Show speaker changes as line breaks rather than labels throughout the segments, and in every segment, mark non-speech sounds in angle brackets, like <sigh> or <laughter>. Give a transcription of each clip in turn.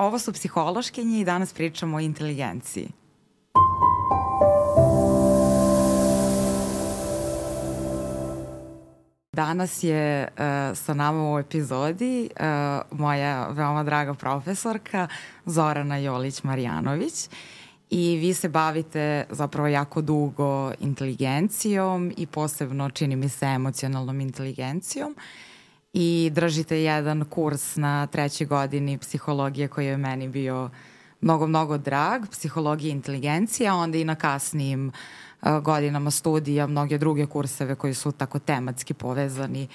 ovo su psihološkinje i danas pričamo o inteligenciji. Danas je uh, sa nama u epizodi uh, moja veoma draga profesorka Zorana Jolić-Marjanović i vi se bavite zapravo jako dugo inteligencijom i posebno čini mi se emocionalnom inteligencijom i držite jedan kurs na trećoj godini psihologije koji je meni bio mnogo, mnogo drag, psihologija inteligencije, a onda i na kasnijim godinama studija, mnoge druge kurseve koji su tako tematski povezani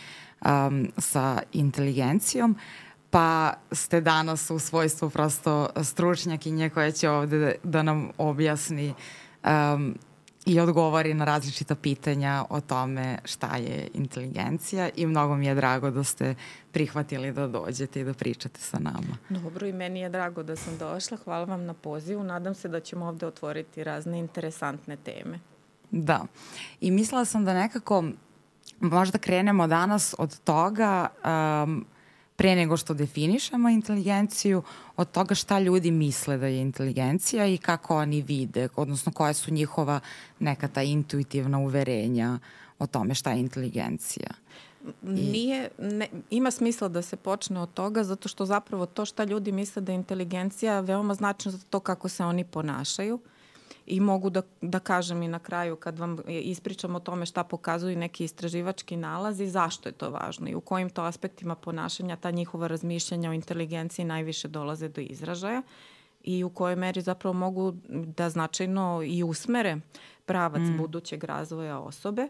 um, sa inteligencijom, pa ste danas u svojstvu prosto stručnjakinje koja će ovde da nam objasni um, i odgovori na različita pitanja o tome šta je inteligencija i mnogo mi je drago da ste prihvatili da dođete i da pričate sa nama.
Dobro i meni je drago da sam došla. Hvala vam na pozivu. Nadam se da ćemo ovde otvoriti razne interesantne teme.
Da. I mislila sam da nekako možda krenemo danas od toga um, pre nego što definišemo inteligenciju, od toga šta ljudi misle da je inteligencija i kako oni vide, odnosno koja su njihova neka ta intuitivna uverenja o tome šta je inteligencija.
Nije, ne, ima smisla da se počne od toga zato što zapravo to šta ljudi misle da je inteligencija veoma značajno za to kako se oni ponašaju. Uh, i mogu da, da kažem i na kraju kad vam ispričam o tome šta pokazuju neki istraživački nalazi, zašto je to važno i u kojim to aspektima ponašanja ta njihova razmišljanja o inteligenciji najviše dolaze do izražaja i u kojoj meri zapravo mogu da značajno i usmere pravac mm. budućeg razvoja osobe.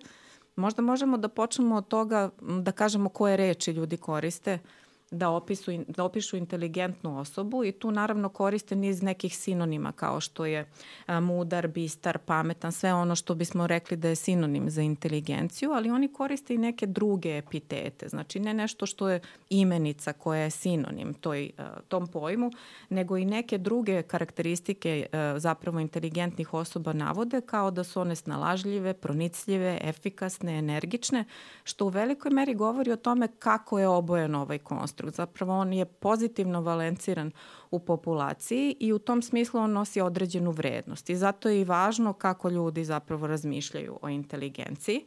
Možda možemo da počnemo od toga da kažemo koje reči ljudi koriste uh, da, opisu, da opišu inteligentnu osobu i tu naravno koriste niz nekih sinonima kao što je mudar, bistar, pametan, sve ono što bismo rekli da je sinonim za inteligenciju, ali oni koriste i neke druge epitete, znači ne nešto što je imenica koja je sinonim toj, tom pojmu, nego i neke druge karakteristike zapravo inteligentnih osoba navode kao da su one snalažljive, pronicljive, efikasne, energične, što u velikoj meri govori o tome kako je obojen ovaj konstrukt konstrukt. Zapravo on je pozitivno valenciran u populaciji i u tom smislu on nosi određenu vrednost. I zato je i važno kako ljudi zapravo razmišljaju o inteligenciji.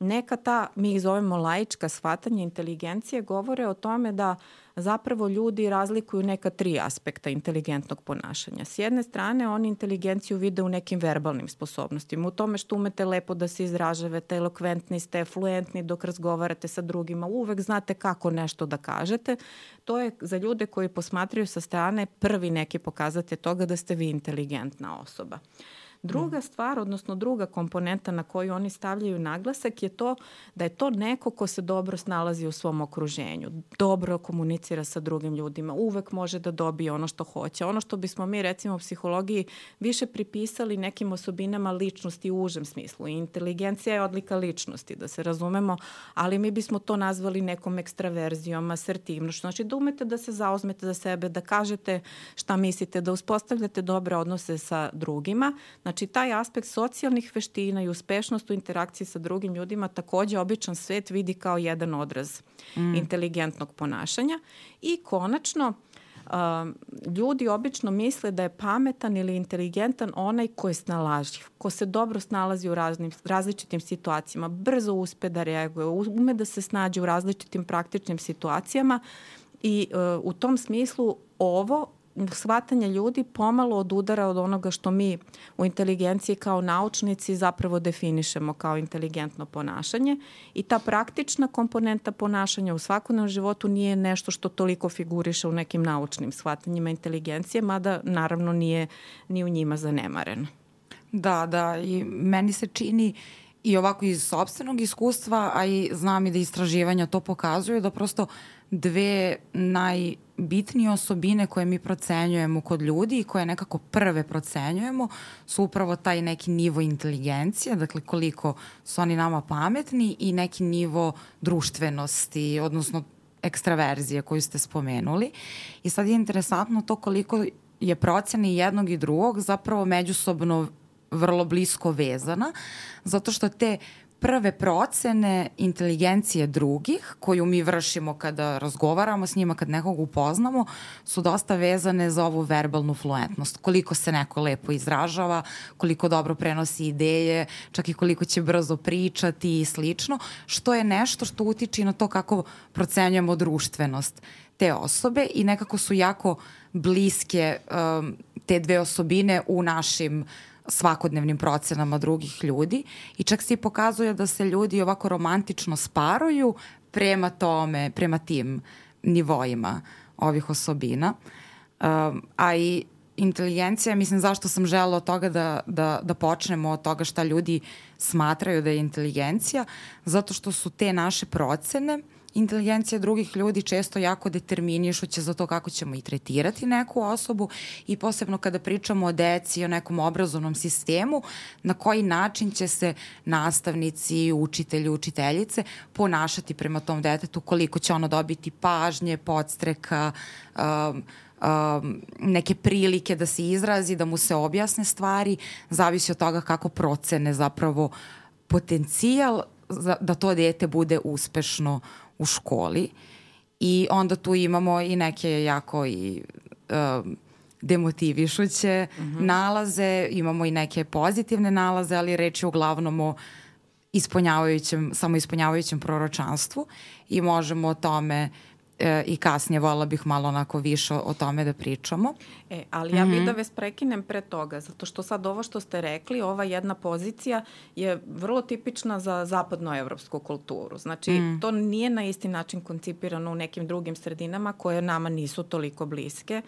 Neka ta, mi ih zovemo laička shvatanja inteligencije, govore o tome da zapravo ljudi razlikuju neka tri aspekta inteligentnog ponašanja. S jedne strane, oni inteligenciju vide u nekim verbalnim sposobnostima, u tome što umete lepo da se izražavate, elokventni ste, fluentni dok razgovarate sa drugima, uvek znate kako nešto da kažete. To je za ljude koji posmatraju sa strane prvi neki pokazate toga da ste vi inteligentna osoba. Druga stvar, odnosno druga komponenta na koju oni stavljaju naglasak je to da je to neko ko se dobro snalazi u svom okruženju, dobro komunicira sa drugim ljudima, uvek može da dobije ono što hoće. Ono što bismo mi recimo u psihologiji više pripisali nekim osobinama ličnosti u užem smislu. Inteligencija je odlika ličnosti, da se razumemo, ali mi bismo to nazvali nekom ekstraverzijom, asertivnošću. Znači da umete da se zauzmete za sebe, da kažete šta mislite, da uspostavljate dobre odnose sa drugima, Znači, taj aspekt socijalnih veština i uspešnost u interakciji sa drugim ljudima takođe običan svet vidi kao jedan odraz mm. inteligentnog ponašanja. I konačno, Uh, ljudi obično misle da je pametan ili inteligentan onaj ko je snalažljiv, ko se dobro snalazi u raznim, različitim situacijama, brzo uspe da reaguje, ume da se snađe u različitim praktičnim situacijama i uh, u tom smislu ovo shvatanje ljudi pomalo od udara od onoga što mi u inteligenciji kao naučnici zapravo definišemo kao inteligentno ponašanje i ta praktična komponenta ponašanja u svakodnevnom životu nije nešto što toliko figuriše u nekim naučnim shvatanjima inteligencije, mada naravno nije ni u njima zanemareno.
Da, da, i meni se čini i ovako iz sobstvenog iskustva, a i znam i da istraživanja to pokazuju, da prosto dve naj bitnije osobine koje mi procenjujemo kod ljudi i koje nekako prve procenjujemo su upravo taj neki nivo inteligencije, dakle koliko su oni nama pametni i neki nivo društvenosti, odnosno ekstraverzije koju ste spomenuli. I sad je interesantno to koliko je procena jednog i drugog zapravo međusobno vrlo blisko vezana, zato što te prve procene inteligencije drugih koju mi vršimo kada razgovaramo s njima, kad nekog upoznamo, su dosta vezane za ovu verbalnu fluentnost. Koliko se neko lepo izražava, koliko dobro prenosi ideje, čak i koliko će brzo pričati i slično, što je nešto što utiče na to kako procenjujemo društvenost te osobe i nekako su jako bliske um, te dve osobine u našim svakodnevnim procenama drugih ljudi i čak se i pokazuje da se ljudi ovako romantično sparuju prema tome, prema tim nivoima ovih osobina. Um, a i inteligencija, mislim zašto sam žela od toga da, da, da počnemo od toga šta ljudi smatraju da je inteligencija, zato što su te naše procene uh, inteligencija drugih ljudi često jako determinišuće za to kako ćemo i tretirati neku osobu i posebno kada pričamo o deci i o nekom obrazovnom sistemu, na koji način će se nastavnici, učitelji, učiteljice ponašati prema tom detetu, koliko će ono dobiti pažnje, podstreka, um, um, neke prilike da se izrazi, da mu se objasne stvari, zavisi od toga kako procene zapravo potencijal za, da to dete bude uspešno u školi i onda tu imamo i neke jako i um, demotivišuće uh mhm. -huh. nalaze, imamo i neke pozitivne nalaze, ali reč je uglavnom o ispunjavajućem, samo ispunjavajućem proročanstvu i možemo o tome uh, e, i kasnije vola bih malo onako više o tome da pričamo.
E, ali ja bih mm -hmm. da vas prekinem pre toga, zato što sad ovo što ste rekli, ova jedna pozicija je vrlo tipična za zapadnoevropsku kulturu. Znači, mm. to nije na isti način koncipirano u nekim drugim sredinama koje nama nisu toliko bliske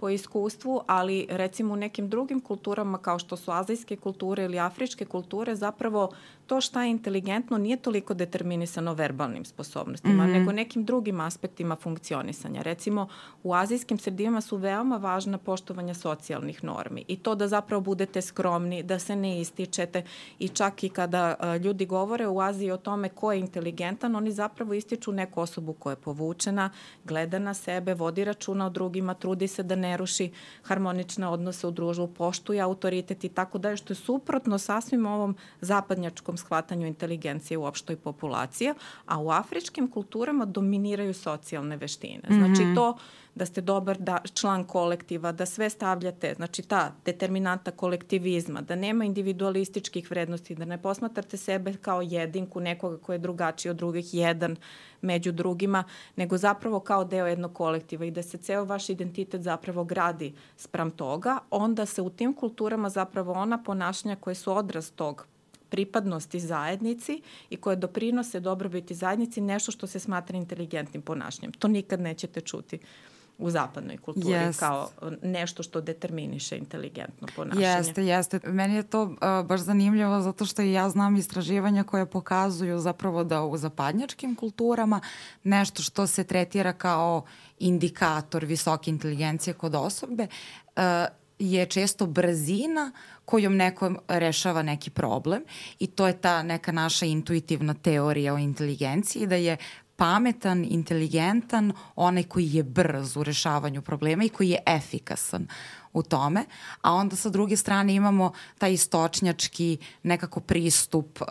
po iskustvu, ali recimo u nekim drugim kulturama kao što su azijske kulture ili afričke kulture zapravo to šta je inteligentno nije toliko determinisano verbalnim sposobnostima, mm -hmm. nego nekim drugim aspektima funkcionisanja. Recimo, u azijskim sredinama su veoma važna poštovanja socijalnih normi i to da zapravo budete skromni, da se ne ističete i čak i kada a, ljudi govore u Aziji o tome ko je inteligentan, oni zapravo ističu neku osobu koja je povučena, gleda na sebe, vodi računa o drugima, trudi se da ne ruši harmonične odnose u društvu, poštuje autoritet i tako dalje, što je suprotno sasvim ovom zapadnjačkom nekom shvatanju inteligencije u opštoj populaciji, a u afričkim kulturama dominiraju socijalne veštine. Znači -hmm. to da ste dobar da, član kolektiva, da sve stavljate, znači ta determinanta kolektivizma, da nema individualističkih vrednosti, da ne posmatrate sebe kao jedinku, nekoga ko je drugačiji od drugih, jedan među drugima, nego zapravo kao deo jednog kolektiva i da se ceo vaš identitet zapravo gradi spram toga, onda se u tim kulturama zapravo ona ponašanja koje su odraz tog pripadnosti zajednici i koje doprinose dobrobiti zajednici nešto što se smatra inteligentnim ponašanjem. To nikad nećete čuti u zapadnoj kulturi yes. kao nešto što determiniše inteligentno ponašanje.
Jeste, jeste. Meni je to uh, baš zanimljivo zato što i ja znam istraživanja koje pokazuju zapravo da u zapadnjačkim kulturama nešto što se tretira kao indikator visoke inteligencije kod osobe uh, je često brzina kojom neko rešava neki problem i to je ta neka naša intuitivna teorija o inteligenciji da je pametan, inteligentan, onaj koji je brz u rešavanju problema i koji je efikasan u tome, a onda sa druge strane imamo taj istočnjački nekako pristup uh,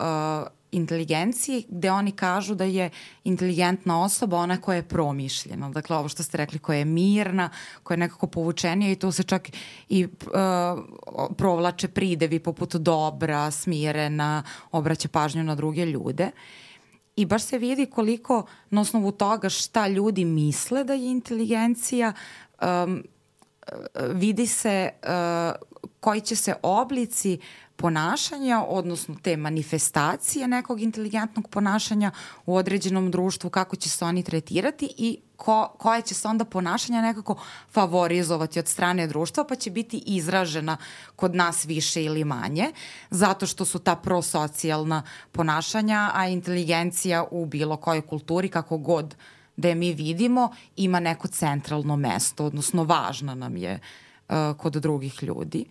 inteligenciji gde oni kažu da je inteligentna osoba ona koja je promišljena. Dakle, ovo što ste rekli, koja je mirna, koja je nekako povučenija i tu se čak i uh, provlače pridevi poput dobra, smirena, obraća pažnju na druge ljude. I baš se vidi koliko na osnovu toga šta ljudi misle da je inteligencija, um, vidi se uh, koji će se oblici ponašanja, odnosno te manifestacije nekog inteligentnog ponašanja u određenom društvu, kako će se oni tretirati i ko, koje će se onda ponašanja nekako favorizovati od strane društva, pa će biti izražena kod nas više ili manje, zato što su ta prosocijalna ponašanja, a inteligencija u bilo kojoj kulturi, kako god da je mi vidimo, ima neko centralno mesto, odnosno važna nam je uh, kod drugih ljudi.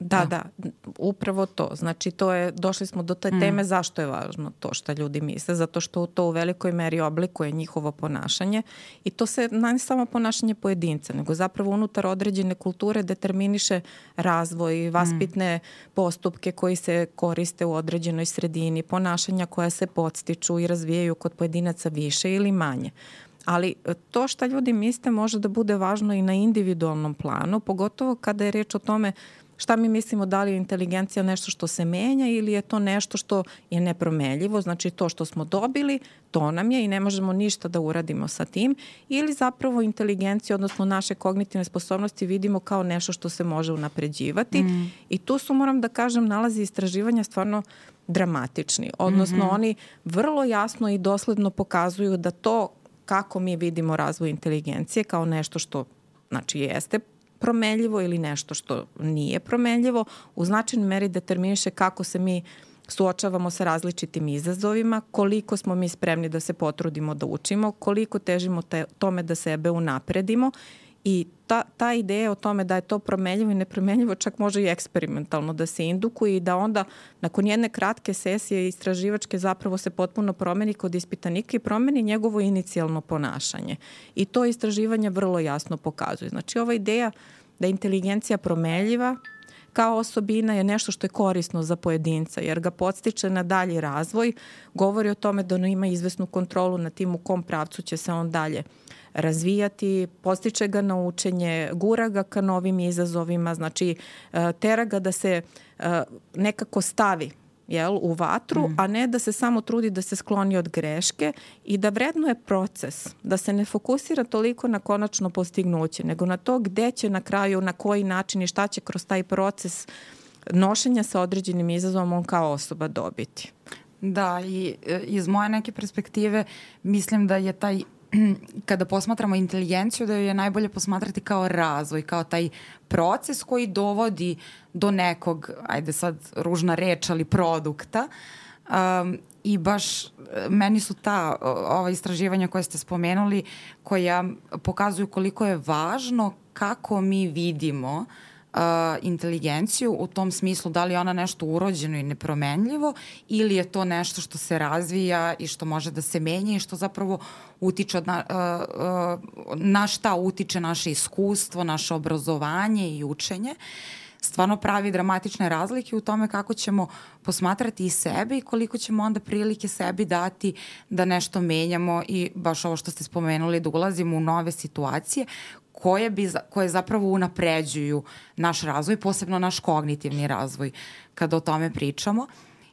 Da, da, da, upravo to. Znači, to je, došli smo do te mm. teme zašto je važno to što ljudi misle, zato što to u velikoj meri oblikuje njihovo ponašanje i to se ne samo ponašanje pojedinca, nego zapravo unutar određene kulture determiniše razvoj, vaspitne mm. postupke koji se koriste u određenoj sredini, ponašanja koja se podstiču i razvijaju kod pojedinaca više ili manje ali to šta ljudi misle može da bude važno i na individualnom planu, pogotovo kada je reč o tome šta mi mislimo da li je inteligencija nešto što se menja ili je to nešto što je nepromenljivo, znači to što smo dobili, to nam je i ne možemo ništa da uradimo sa tim ili zapravo inteligenciju, odnosno naše kognitivne sposobnosti vidimo kao nešto što se može unapređivati mm. i tu su, moram da kažem, nalazi istraživanja stvarno dramatični, odnosno mm -hmm. oni vrlo jasno i dosledno pokazuju da to kako mi vidimo razvoj inteligencije kao nešto što znači jeste promenljivo ili nešto što nije promenljivo, u značajnoj meri determiniše kako se mi suočavamo sa različitim izazovima, koliko smo mi spremni da se potrudimo da učimo, koliko težimo te, tome da sebe unapredimo I ta, ta ideja o tome da je to promenljivo i nepromenljivo čak može i eksperimentalno da se indukuje i da onda nakon jedne kratke sesije istraživačke zapravo se potpuno promeni kod ispitanika i promeni njegovo inicijalno ponašanje. I to istraživanje vrlo jasno pokazuje. Znači ova ideja da je inteligencija promenljiva kao osobina je nešto što je korisno za pojedinca jer ga podstiče na dalji razvoj, govori o tome da ono ima izvesnu kontrolu na tim u kom pravcu će se on dalje razvijati, postiče ga na učenje, gura ga ka novim izazovima, znači e, tera ga da se e, nekako stavi jel, u vatru, mm. a ne da se samo trudi da se skloni od greške i da vrednuje proces, da se ne fokusira toliko na konačno postignuće, nego na to gde će na kraju, na koji način i šta će kroz taj proces nošenja sa određenim izazovom on kao osoba dobiti.
Da, i e, iz moje neke perspektive mislim da je taj <clears throat> kada posmatramo inteligenciju da je najbolje posmatrati kao razvoj, kao taj proces koji dovodi do nekog, ajde sad ružna reč, ali produkta. Um, I baš meni su ta ova istraživanja koje ste spomenuli koja pokazuju koliko je važno kako mi vidimo uh, inteligenciju u tom smislu da li je ona nešto urođeno i nepromenljivo ili je to nešto što se razvija i što može da se menja i što zapravo utiče od na, uh, uh, na šta utiče naše iskustvo, naše obrazovanje i učenje. Stvarno pravi dramatične razlike u tome kako ćemo posmatrati i sebe i koliko ćemo onda prilike sebi dati da nešto menjamo i baš ovo što ste spomenuli da ulazimo u nove situacije koje, bi, koje zapravo unapređuju naš razvoj, posebno naš kognitivni razvoj kada o tome pričamo.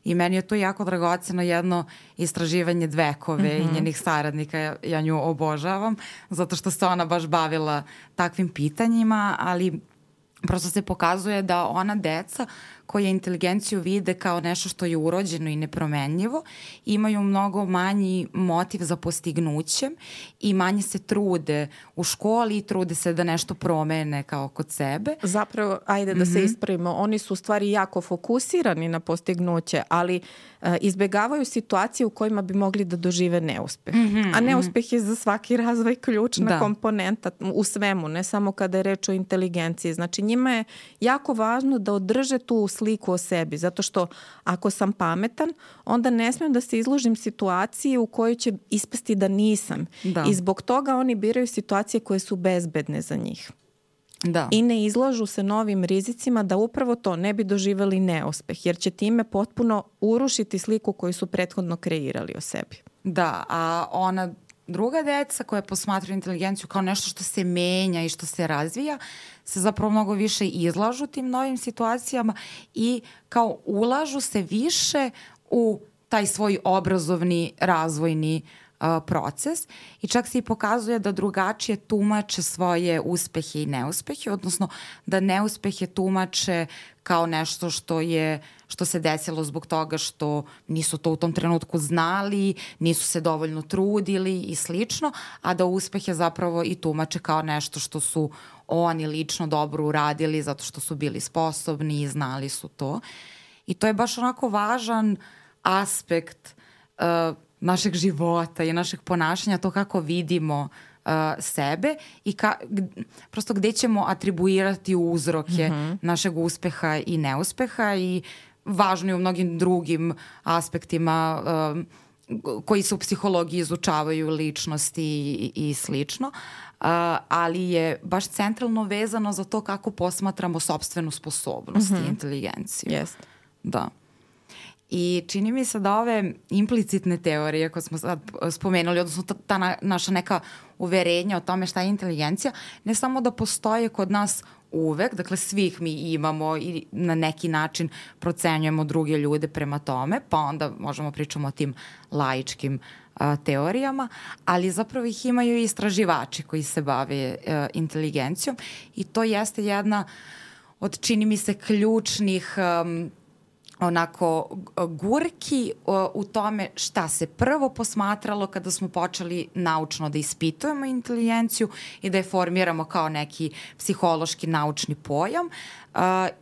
I meni je to jako dragoceno jedno istraživanje Dvekove mm -hmm. i mhm. njenih saradnika. Ja, ja nju obožavam zato što se ona baš bavila takvim pitanjima, ali prosto se pokazuje da ona deca koje inteligenciju vide kao nešto što je urođeno i nepromenljivo, imaju mnogo manji motiv za postignućem i manje se trude u školi i trude se da nešto promene kao kod sebe.
Zapravo, ajde da mm -hmm. se mhm. ispravimo, oni su u stvari jako fokusirani na postignuće, ali e, izbegavaju situacije u kojima bi mogli da dožive neuspeh. Mm -hmm, A neuspeh je za svaki razvoj ključna da. komponenta u svemu, ne samo kada je reč o inteligenciji. Znači njima je jako važno da održe tu sliku o sebi, zato što ako sam pametan, onda ne smem da se izložim situaciji u kojoj će ispasti da nisam. Da. I zbog toga oni biraju situacije koje su bezbedne za njih. Da. I ne izlažu se novim rizicima da upravo to ne bi doživeli neuspeh, jer će time potpuno urušiti sliku koju su prethodno kreirali o sebi.
Da, a ona druga deca koja posmatruju inteligenciju kao nešto što se menja i što se razvija, se zapravo mnogo više izlažu tim novim situacijama i kao ulažu se više u taj svoj obrazovni, razvojni uh, proces i čak se i pokazuje da drugačije tumače svoje uspehe i neuspehe, odnosno da neuspehe tumače kao nešto što je što se desilo zbog toga što nisu to u tom trenutku znali, nisu se dovoljno trudili i slično, a da uspehe zapravo i tumače kao nešto što su oni lično dobro uradili zato što su bili sposobni i znali su to. I to je baš onako važan aspekt uh, našeg života i našeg ponašanja, to kako vidimo uh, sebe i ka, prosto gde ćemo atribuirati uzroke mm -hmm. našeg uspeha i neuspeha i važno je u mnogim drugim aspektima uh, koji se u psihologiji izučavaju ličnosti i, i slično, uh, ali je baš centralno vezano za to kako posmatramo sobstvenu sposobnost mm -hmm. i inteligenciju.
Jeste.
Da. I čini mi se da ove implicitne teorije koje smo sad spomenuli, odnosno ta, ta na, naša neka uverenja o tome šta je inteligencija, ne samo da postoje kod nas uvek, dakle svih mi imamo i na neki način procenjujemo druge ljude prema tome, pa onda možemo pričamo o tim laičkim a, teorijama, ali zapravo ih imaju i istraživači koji se bave a, e, inteligencijom i to jeste jedna od čini mi se ključnih um, onako gurki u tome šta se prvo posmatralo kada smo počeli naučno da ispitujemo inteligenciju i da je formiramo kao neki psihološki naučni pojam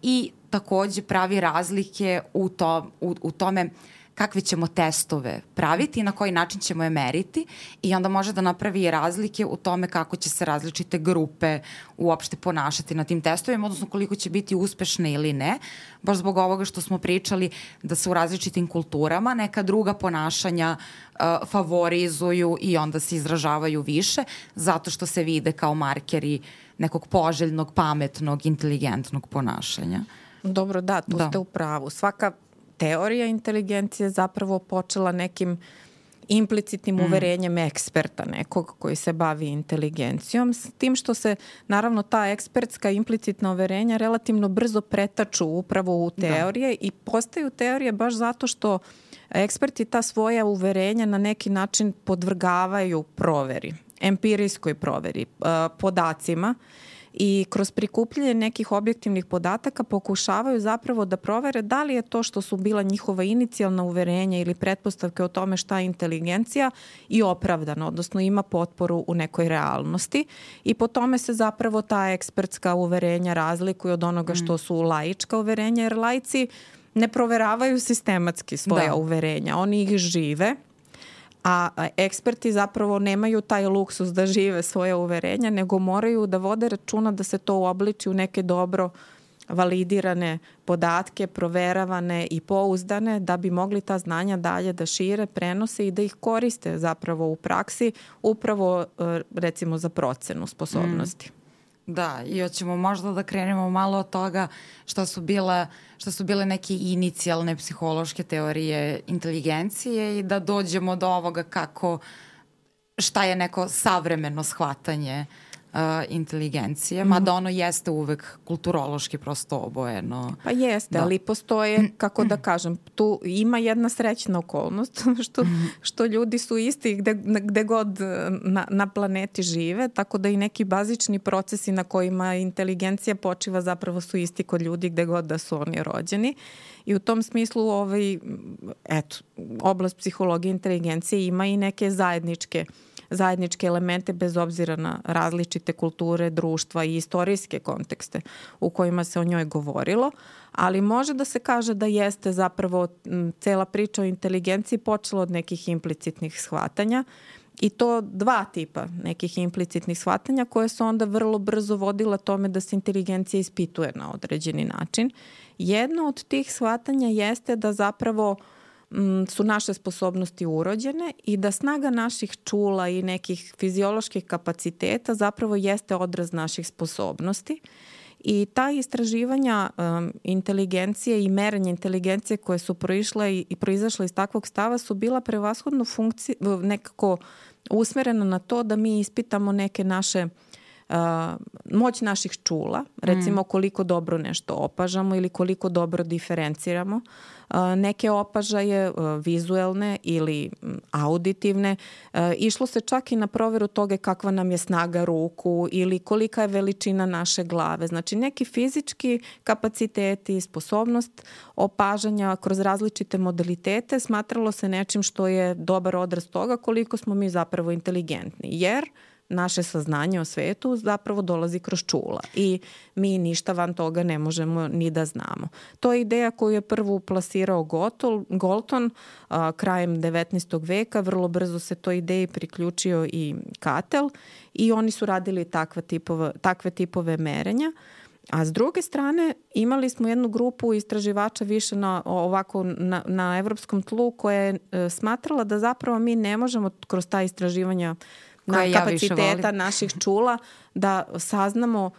i takođe pravi razlike u, to, u, u tome uh, kakve ćemo testove praviti i na koji način ćemo je meriti i onda može da napravi razlike u tome kako će se različite grupe uopšte ponašati na tim testovima, odnosno koliko će biti uspešne ili ne, baš zbog ovoga što smo pričali da se u različitim kulturama neka druga ponašanja uh, favorizuju i onda se izražavaju više zato što se vide kao markeri nekog poželjnog, pametnog, inteligentnog ponašanja.
Dobro, da, tu da. ste u pravu. Svaka teorija inteligencije zapravo počela nekim implicitnim mm. uverenjem eksperta nekog koji se bavi inteligencijom, s tim što se naravno ta ekspertska implicitna uverenja relativno brzo pretaču upravo u da. teorije da. i postaju teorije baš zato što eksperti ta svoja uverenja na neki način podvrgavaju proveri, empirijskoj proveri, podacima i kroz prikupljanje nekih objektivnih podataka pokušavaju zapravo da provere da li je to što su bila njihova inicijalna uverenja ili pretpostavke o tome šta je inteligencija i opravdano, odnosno ima potporu u nekoj realnosti i po tome se zapravo ta ekspertska uverenja razlikuju od onoga što mm. su laička uverenja, jer laici ne proveravaju sistematski svoja da. uverenja, oni ih žive a eksperti zapravo nemaju taj luksus da žive svoje uverenja, nego moraju da vode računa da se to uobliči u neke dobro validirane podatke, proveravane i pouzdane da bi mogli ta znanja dalje da šire, prenose i da ih koriste zapravo u praksi upravo e, recimo za procenu sposobnosti. Mm.
Da, i hoćemo možda da krenemo malo od toga šta su bile, šta su bile neke inicijalne psihološke teorije inteligencije i da dođemo do ovoga kako šta je neko savremeno shvatanje uh, uh, inteligencije, mm -hmm. mada ono jeste uvek kulturološki prosto obojeno.
Pa jeste, da. ali postoje, kako da kažem, tu ima jedna srećna okolnost <laughs> što, mm -hmm. što ljudi su isti gde, gde god na, na planeti žive, tako da i neki bazični procesi na kojima inteligencija počiva zapravo su isti kod ljudi gde god da su oni rođeni. I u tom smislu ovaj, eto, oblast psihologije inteligencije ima i neke zajedničke uh, zajedničke elemente bez obzira na različite kulture, društva i istorijske kontekste u kojima se o njoj govorilo, ali može da se kaže da jeste zapravo cela priča o inteligenciji počela od nekih implicitnih shvatanja i to dva tipa nekih implicitnih shvatanja koje su onda vrlo brzo vodila tome da se inteligencija ispituje na određeni način. Jedno od tih shvatanja jeste da zapravo uh, su naše sposobnosti urođene i da snaga naših čula i nekih fizioloških kapaciteta zapravo jeste odraz naših sposobnosti. I ta istraživanja um, inteligencije i merenje inteligencije koje su proišle i, i proizašle iz takvog stava su bila prevashodno funkci, nekako usmerena na to da mi ispitamo neke naše uh, moć naših čula, recimo mm. koliko dobro nešto opažamo ili koliko dobro diferenciramo, neke opažaje vizuelne ili auditivne. Išlo se čak i na proveru toga kakva nam je snaga ruku ili kolika je veličina naše glave. Znači neki fizički kapaciteti, sposobnost opažanja kroz različite modalitete smatralo se nečim što je dobar odraz toga koliko smo mi zapravo inteligentni. Jer naše saznanje o svetu zapravo dolazi kroz čula i mi ništa van toga ne možemo ni da znamo. To je ideja koju je prvo plasirao Gotol, Golton a, krajem 19. veka, vrlo brzo se toj ideji priključio i Katel i oni su radili takve tipove, takve tipove merenja. A s druge strane imali smo jednu grupu istraživača više na ovako na, na evropskom tlu koja je e, smatrala da zapravo mi ne možemo kroz ta istraživanja na kapaciteta naših čula da saznamo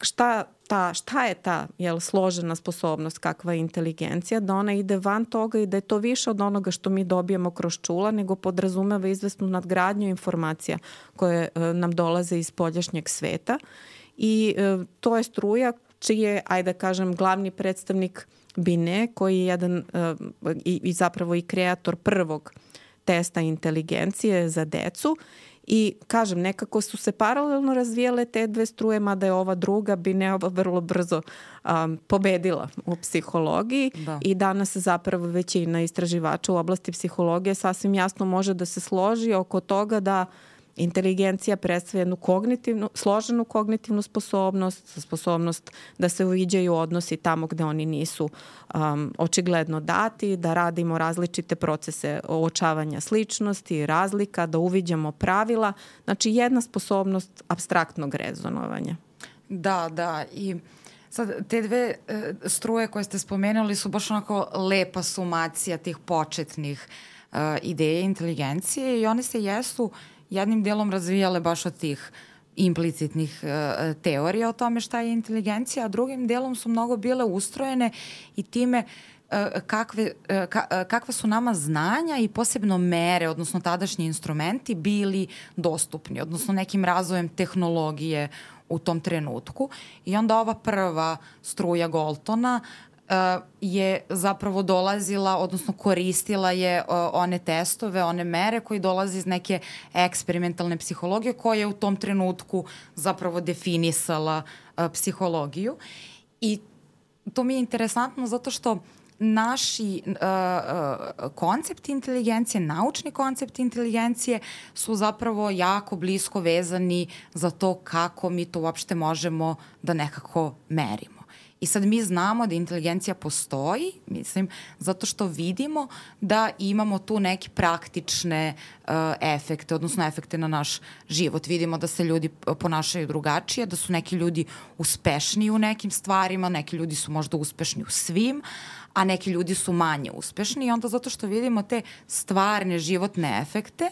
šta, ta, šta je ta jel, složena sposobnost, kakva je inteligencija, da ona ide van toga i da je to više od onoga što mi dobijamo kroz čula, nego podrazumeva izvesnu nadgradnju informacija koje e, nam dolaze iz poljašnjeg sveta. I e, to je struja čiji je, ajde da kažem, glavni predstavnik Bine, koji je jedan e, i, i zapravo i kreator prvog testa inteligencije za decu I kažem, nekako su se paralelno razvijele te dve struje, mada je ova druga ova vrlo brzo um, pobedila u psihologiji da. i danas zapravo većina istraživača u oblasti psihologije sasvim jasno može da se složi oko toga da uh, Inteligencija predstavlja jednu kognitivnu, složenu kognitivnu sposobnost, sposobnost da se uviđaju odnosi tamo gde oni nisu um, očigledno dati, da radimo različite procese uočavanja sličnosti, razlika, da uviđamo pravila. Znači jedna sposobnost abstraktnog rezonovanja.
Da, da. I sad te dve e, struje koje ste spomenuli su baš onako lepa sumacija tih početnih e, ideje inteligencije i one se jesu jednim delom razvijale baš od tih implicitnih uh, teorija o tome šta je inteligencija, a drugim delom su mnogo bile ustrojene i time uh, kakve, ka, kakva su nama znanja i posebno mere, odnosno tadašnji instrumenti bili dostupni, odnosno nekim razvojem tehnologije u tom trenutku. I onda ova prva struja Goltona je zapravo dolazila, odnosno koristila je uh, one testove, one mere koji dolaze iz neke eksperimentalne psihologije koja je u tom trenutku zapravo definisala uh, psihologiju. I to mi je interesantno zato što naši uh, inteligencije, naučni koncepti inteligencije su zapravo jako blisko vezani za to kako mi to uopšte možemo da nekako merimo. I sad mi znamo da inteligencija postoji, mislim, zato što vidimo da imamo tu neke praktične uh, efekte, odnosno efekte na naš život. Vidimo da se ljudi ponašaju drugačije, da su neki ljudi uspešniji u nekim stvarima, neki ljudi su možda uspešni u svim, a neki ljudi su manje uspešni i onda zato što vidimo te stvarne životne efekte,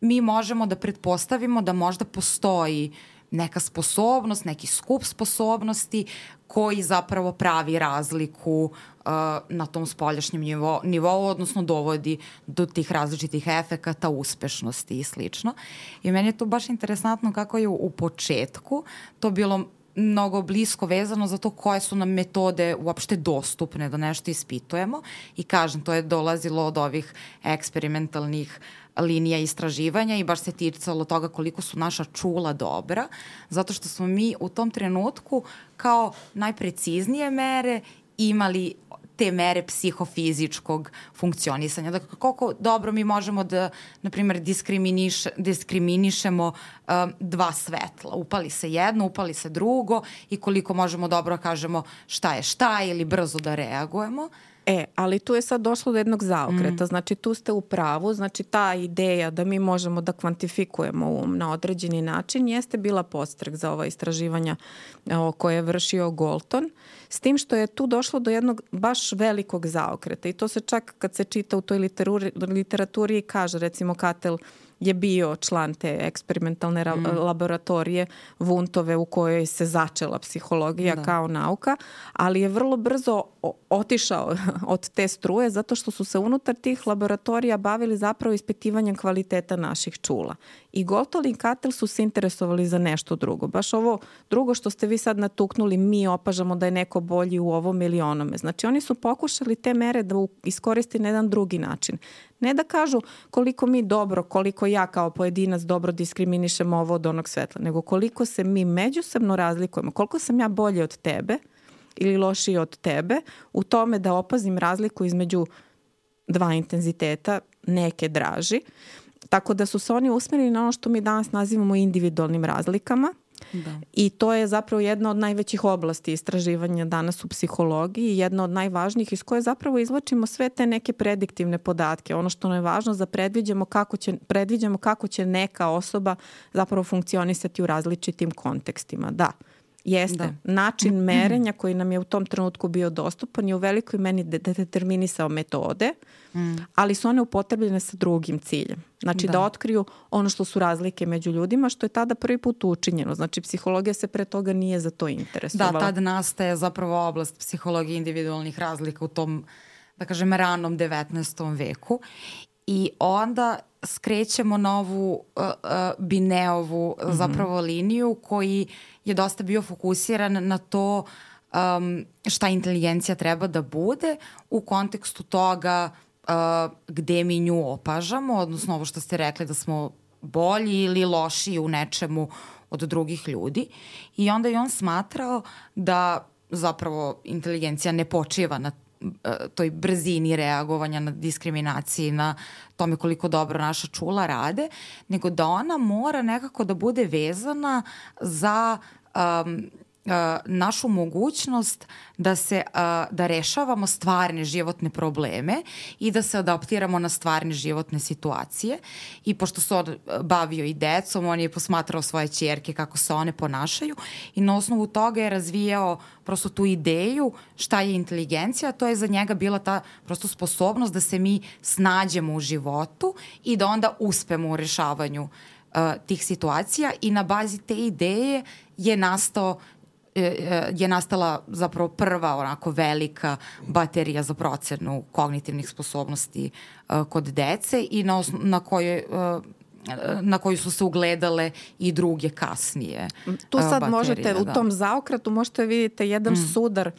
mi možemo da pretpostavimo da možda postoji neka sposobnost, neki skup sposobnosti koji zapravo pravi razliku uh, na tom spoljašnjem nivo, nivou, odnosno dovodi do tih različitih efekata, uspešnosti i slično. I meni je to baš interesantno kako je u, u početku to bilo mnogo blisko vezano za to koje su nam metode uopšte dostupne da nešto ispitujemo i kažem, to je dolazilo od ovih eksperimentalnih linija istraživanja i baš se ticalo toga koliko su naša čula dobra, zato što smo mi u tom trenutku kao najpreciznije mere imali te mere psihofizičkog funkcionisanja. Dakle, koliko dobro mi možemo da, na primjer, diskriminiš, diskriminišemo um, dva svetla. Upali se jedno, upali se drugo i koliko možemo dobro kažemo šta je šta ili brzo da reagujemo.
E, ali tu je sad došlo do jednog zaokreta, mm. znači tu ste u pravu, znači ta ideja da mi možemo da kvantifikujemo um na određeni način jeste bila postrek za ova istraživanja o, koje je vršio Golton, s tim što je tu došlo do jednog baš velikog zaokreta. I to se čak kad se čita u toj literaturi, literaturi kaže recimo Katel je bio član te eksperimentalne mm. laboratorije Vuntove u kojoj se začela psihologija da. kao nauka, ali je vrlo brzo otišao <laughs> od te struje zato što su se unutar tih laboratorija bavili zapravo ispitivanjem kvaliteta naših čula. I Goltol i Katel su se interesovali za nešto drugo. Baš ovo drugo što ste vi sad natuknuli, mi opažamo da je neko bolji u ovom ili onome. Znači oni su pokušali te mere da iskoristi na jedan drugi način. Ne da kažu koliko mi dobro, koliko ja kao pojedinac dobro diskriminišem ovo od onog svetla, nego koliko se mi međusobno razlikujemo, koliko sam ja bolje od tebe ili lošiji od tebe u tome da opazim razliku između dva intenziteta, neke draži. Tako da su se oni usmerili na ono što mi danas nazivamo individualnim razlikama Da. I to je zapravo jedna od najvećih oblasti istraživanja danas u psihologiji jedna od najvažnijih iz koje zapravo izlačimo sve te neke prediktivne podatke. Ono što nam je važno za predviđamo kako će, predviđamo kako će neka osoba zapravo funkcionisati u različitim kontekstima. Da, Jeste. Da. Način merenja koji nam je u tom trenutku bio dostupan je u velikoj meni determinisao metode, mm. ali su one upotrebljene sa drugim ciljem. Znači da. da otkriju ono što su razlike među ljudima, što je tada prvi put učinjeno. Znači psihologija se pre toga nije za to interesovala.
Da, tada nastaje zapravo oblast psihologije individualnih razlika u tom, da kažem, ranom 19. veku. I onda skrećemo novu uh, uh, Bineovu mm -hmm. zapravo liniju koji je dosta bio fokusiran na to um, šta inteligencija treba da bude u kontekstu toga uh, gde mi nju opažamo, odnosno ovo što ste rekli da smo bolji ili lošiji u nečemu od drugih ljudi. I onda je on smatrao da zapravo inteligencija ne počiva na toj brzini reagovanja na diskriminaciji, na tome koliko dobro naša čula rade, nego da ona mora nekako da bude vezana za um, našu mogućnost da se da rešavamo stvarne životne probleme i da se adaptiramo na stvarne životne situacije. I pošto se on bavio i decom, on je posmatrao svoje ćerke kako se one ponašaju i na osnovu toga je razvijao prosto tu ideju šta je inteligencija, to je za njega bila ta prosto sposobnost da se mi snađemo u životu i da onda uspemo u rešavanju tih situacija i na bazi te ideje je nastao je nastala zapravo prva onako velika baterija za procenu kognitivnih sposobnosti uh, kod dece i na, na kojoj na koju su se ugledale i druge kasnije.
Tu sad baterije, možete, da. u tom zaokratu možete vidite jedan mm. sudar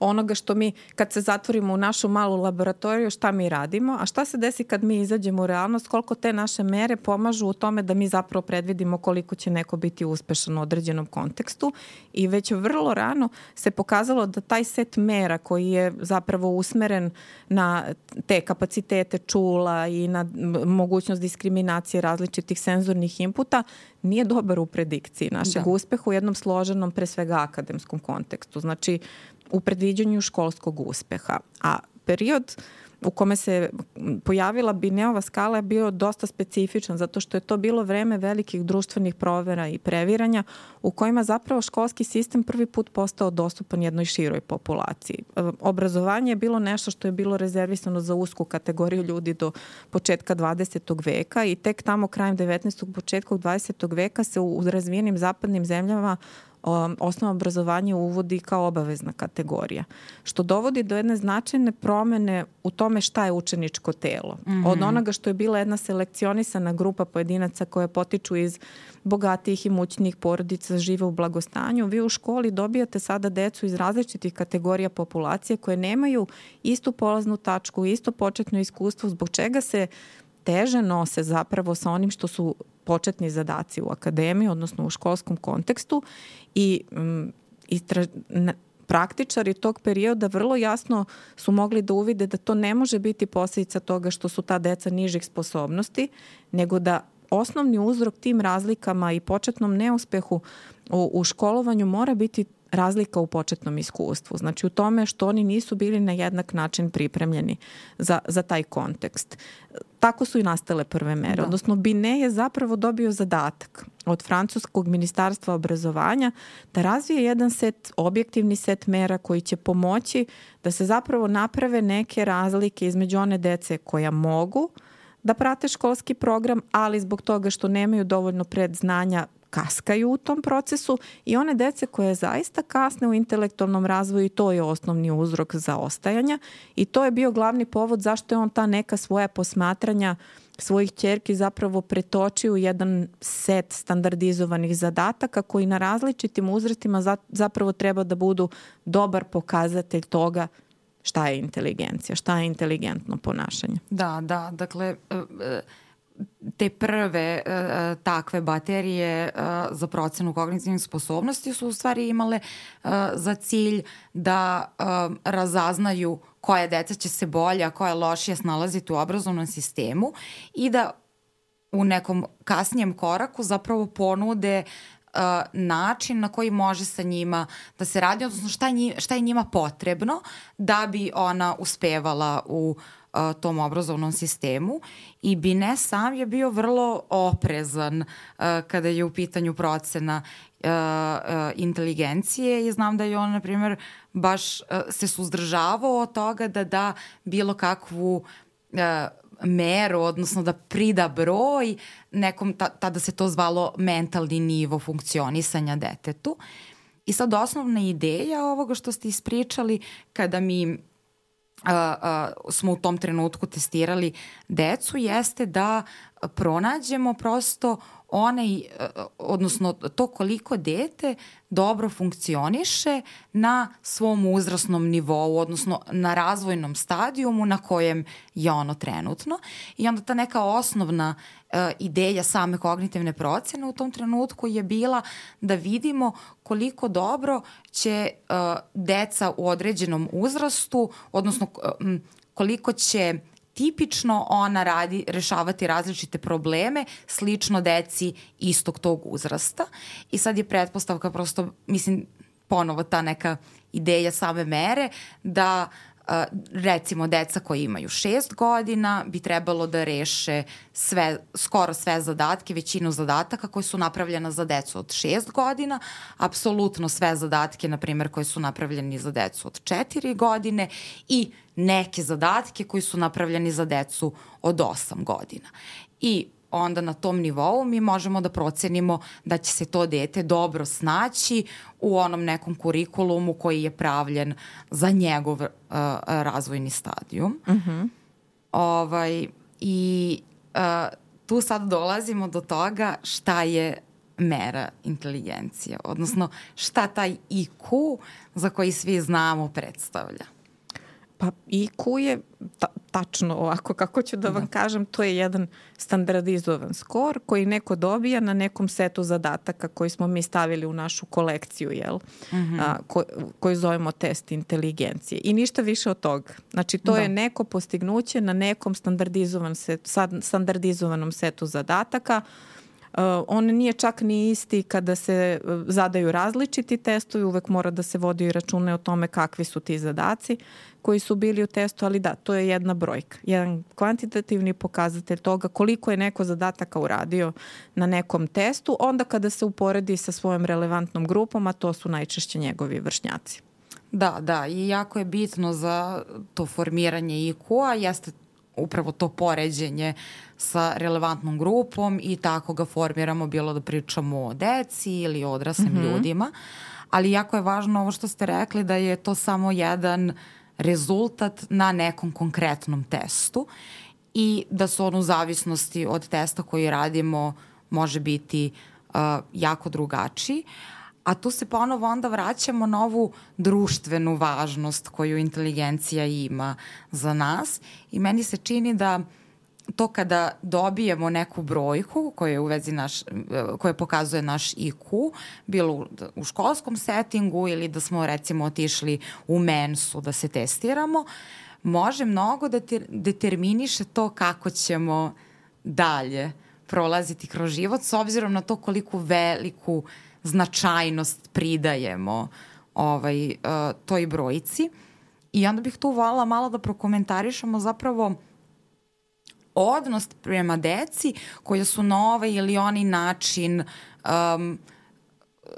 onoga što mi, kad se zatvorimo u našu malu laboratoriju, šta mi radimo, a šta se desi kad mi izađemo u realnost, koliko te naše mere pomažu u tome da mi zapravo predvidimo koliko će neko biti uspešan u određenom kontekstu i već vrlo rano se pokazalo da taj set mera koji je zapravo usmeren na te kapacitete čula i na mogućnost diskriminacije različitih senzornih inputa nije dobar u predikciji našeg da. uspeha u jednom složenom, pre svega akademskom kontekstu. Znači, u predviđanju školskog uspeha. A period u kome se pojavila Bineova skala je bio dosta specifičan zato što je to bilo vreme velikih društvenih provera i previranja u kojima zapravo školski sistem prvi put postao dostupan jednoj široj populaciji. E, obrazovanje je bilo nešto što je bilo rezervisano za usku kategoriju ljudi do početka 20. veka i tek tamo krajem 19. početkom 20. veka se u razvijenim zapadnim zemljama um, osnovno obrazovanje uvodi kao obavezna kategorija, što dovodi do jedne značajne promene u tome šta je učeničko telo. Mm -hmm. Od onoga što je bila jedna selekcionisana grupa pojedinaca koje potiču iz bogatijih i mućnijih porodica, žive u blagostanju, vi u školi dobijate sada decu iz različitih kategorija populacije koje nemaju istu polaznu tačku, isto početno iskustvo, zbog čega se teže nose zapravo sa onim što su početni zadaci u akademiji, odnosno u školskom kontekstu i um, istra, na, praktičari tog perioda vrlo jasno su mogli da uvide da to ne može biti posledica toga što su ta deca nižih sposobnosti, nego da osnovni uzrok tim razlikama i početnom neuspehu u, u školovanju mora biti razlika u početnom iskustvu. Znači u tome što oni nisu bili na jednak način pripremljeni za, za taj kontekst. Tako su i nastale prve mere. Da. Odnosno Bine je zapravo dobio zadatak od Francuskog ministarstva obrazovanja da razvije jedan set, objektivni set mera koji će pomoći da se zapravo naprave neke razlike između one dece koja mogu da prate školski program, ali zbog toga što nemaju dovoljno predznanja kaskaju u tom procesu i one dece koje zaista kasne u intelektualnom razvoju i to je osnovni uzrok za ostajanja i to je bio glavni povod zašto je on ta neka svoja posmatranja svojih čerki zapravo pretočio u jedan set standardizovanih zadataka koji na različitim uzrastima zapravo treba da budu dobar pokazatelj toga šta je inteligencija, šta je inteligentno ponašanje.
Da, da, dakle e, e, te prve uh, takve baterije uh, za procenu kognitivnih sposobnosti su u stvari imale uh, za cilj da uh, razaznaju koja deca će se bolje, a koja lošije snalaziti u obrazovnom sistemu i da u nekom kasnijem koraku zapravo ponude uh, način na koji može sa njima da se radi, odnosno šta, šta je njima potrebno da bi ona uspevala u uh, tom obrazovnom sistemu i Bine sam je bio vrlo oprezan kada je u pitanju procena inteligencije i znam da je on, na primjer, baš se suzdržavao od toga da da bilo kakvu meru, odnosno da prida broj nekom, ta, tada se to zvalo mentalni nivo funkcionisanja detetu. I sad osnovna ideja ovoga što ste ispričali kada mi a, a, smo u tom trenutku testirali decu jeste da pronađemo prosto onaj, e, odnosno to koliko dete dobro funkcioniše na svom uzrasnom nivou, odnosno na razvojnom stadijumu na kojem je ono trenutno. I onda ta neka osnovna ideja same kognitivne procene u tom trenutku je bila da vidimo koliko dobro će uh, deca u određenom uzrastu, odnosno uh, koliko će tipično ona radi, rešavati različite probleme slično deci istog tog uzrasta. I sad je pretpostavka prosto, mislim, ponovo ta neka ideja same mere da uh, recimo deca koji imaju šest godina bi trebalo da reše sve, skoro sve zadatke, većinu zadataka koje su napravljena za decu od šest godina, apsolutno sve zadatke, na primjer, koje su napravljeni za decu od četiri godine i neke zadatke koji su napravljeni za decu od osam godina. I onda na tom nivou mi možemo da procenimo da će se to dete dobro snaći u onom nekom kurikulumu koji je pravljen za njegov uh, razvojni stadijum. Uh mhm. -huh. ovaj, I uh, tu sad dolazimo do toga šta je mera inteligencije, odnosno šta taj IQ za koji svi znamo predstavlja.
Pa IQ je ta, tačno ovako kako ću da vam da. kažem, to je jedan standardizovan skor koji neko dobija na nekom setu zadataka koji smo mi stavili u našu kolekciju, jel? Mm -hmm. A, ko, koji zovemo test inteligencije. I ništa više od toga. Znači to da. je neko postignuće na nekom standardizovan set, standardizovanom setu zadataka Uh, on nije čak ni isti kada se uh, zadaju različiti testovi, uvek mora da se vodi račune o tome kakvi su ti zadaci koji su bili u testu, ali da, to je jedna brojka, jedan kvantitativni pokazatelj toga koliko je neko zadataka uradio na nekom testu, onda kada se uporedi sa svojom relevantnom grupom, a to su najčešće njegovi vršnjaci.
Da, da, i jako je bitno za to formiranje IQ-a, jeste upravo to poređenje sa relevantnom grupom i tako ga formiramo, bilo da pričamo o deci ili o odraslim mm -hmm. ljudima. Ali jako je važno ovo što ste rekli da je to samo jedan rezultat na nekom konkretnom testu i da su on u zavisnosti od testa koji radimo može biti uh, jako drugačiji. A tu se ponovo onda vraćamo na ovu društvenu važnost koju inteligencija ima za nas. I meni se čini da to kada dobijemo neku brojku koja u vezi naš, koja pokazuje naš IQ, bilo u školskom settingu ili da smo recimo otišli u mensu da se testiramo, može mnogo da te, determiniše to kako ćemo dalje prolaziti kroz život s obzirom na to koliko veliku uh, značajnost pridajemo ovaj, uh, toj brojici. I onda bih tu volala malo da prokomentarišemo zapravo odnos prema deci koja su na ovaj ili onaj način um,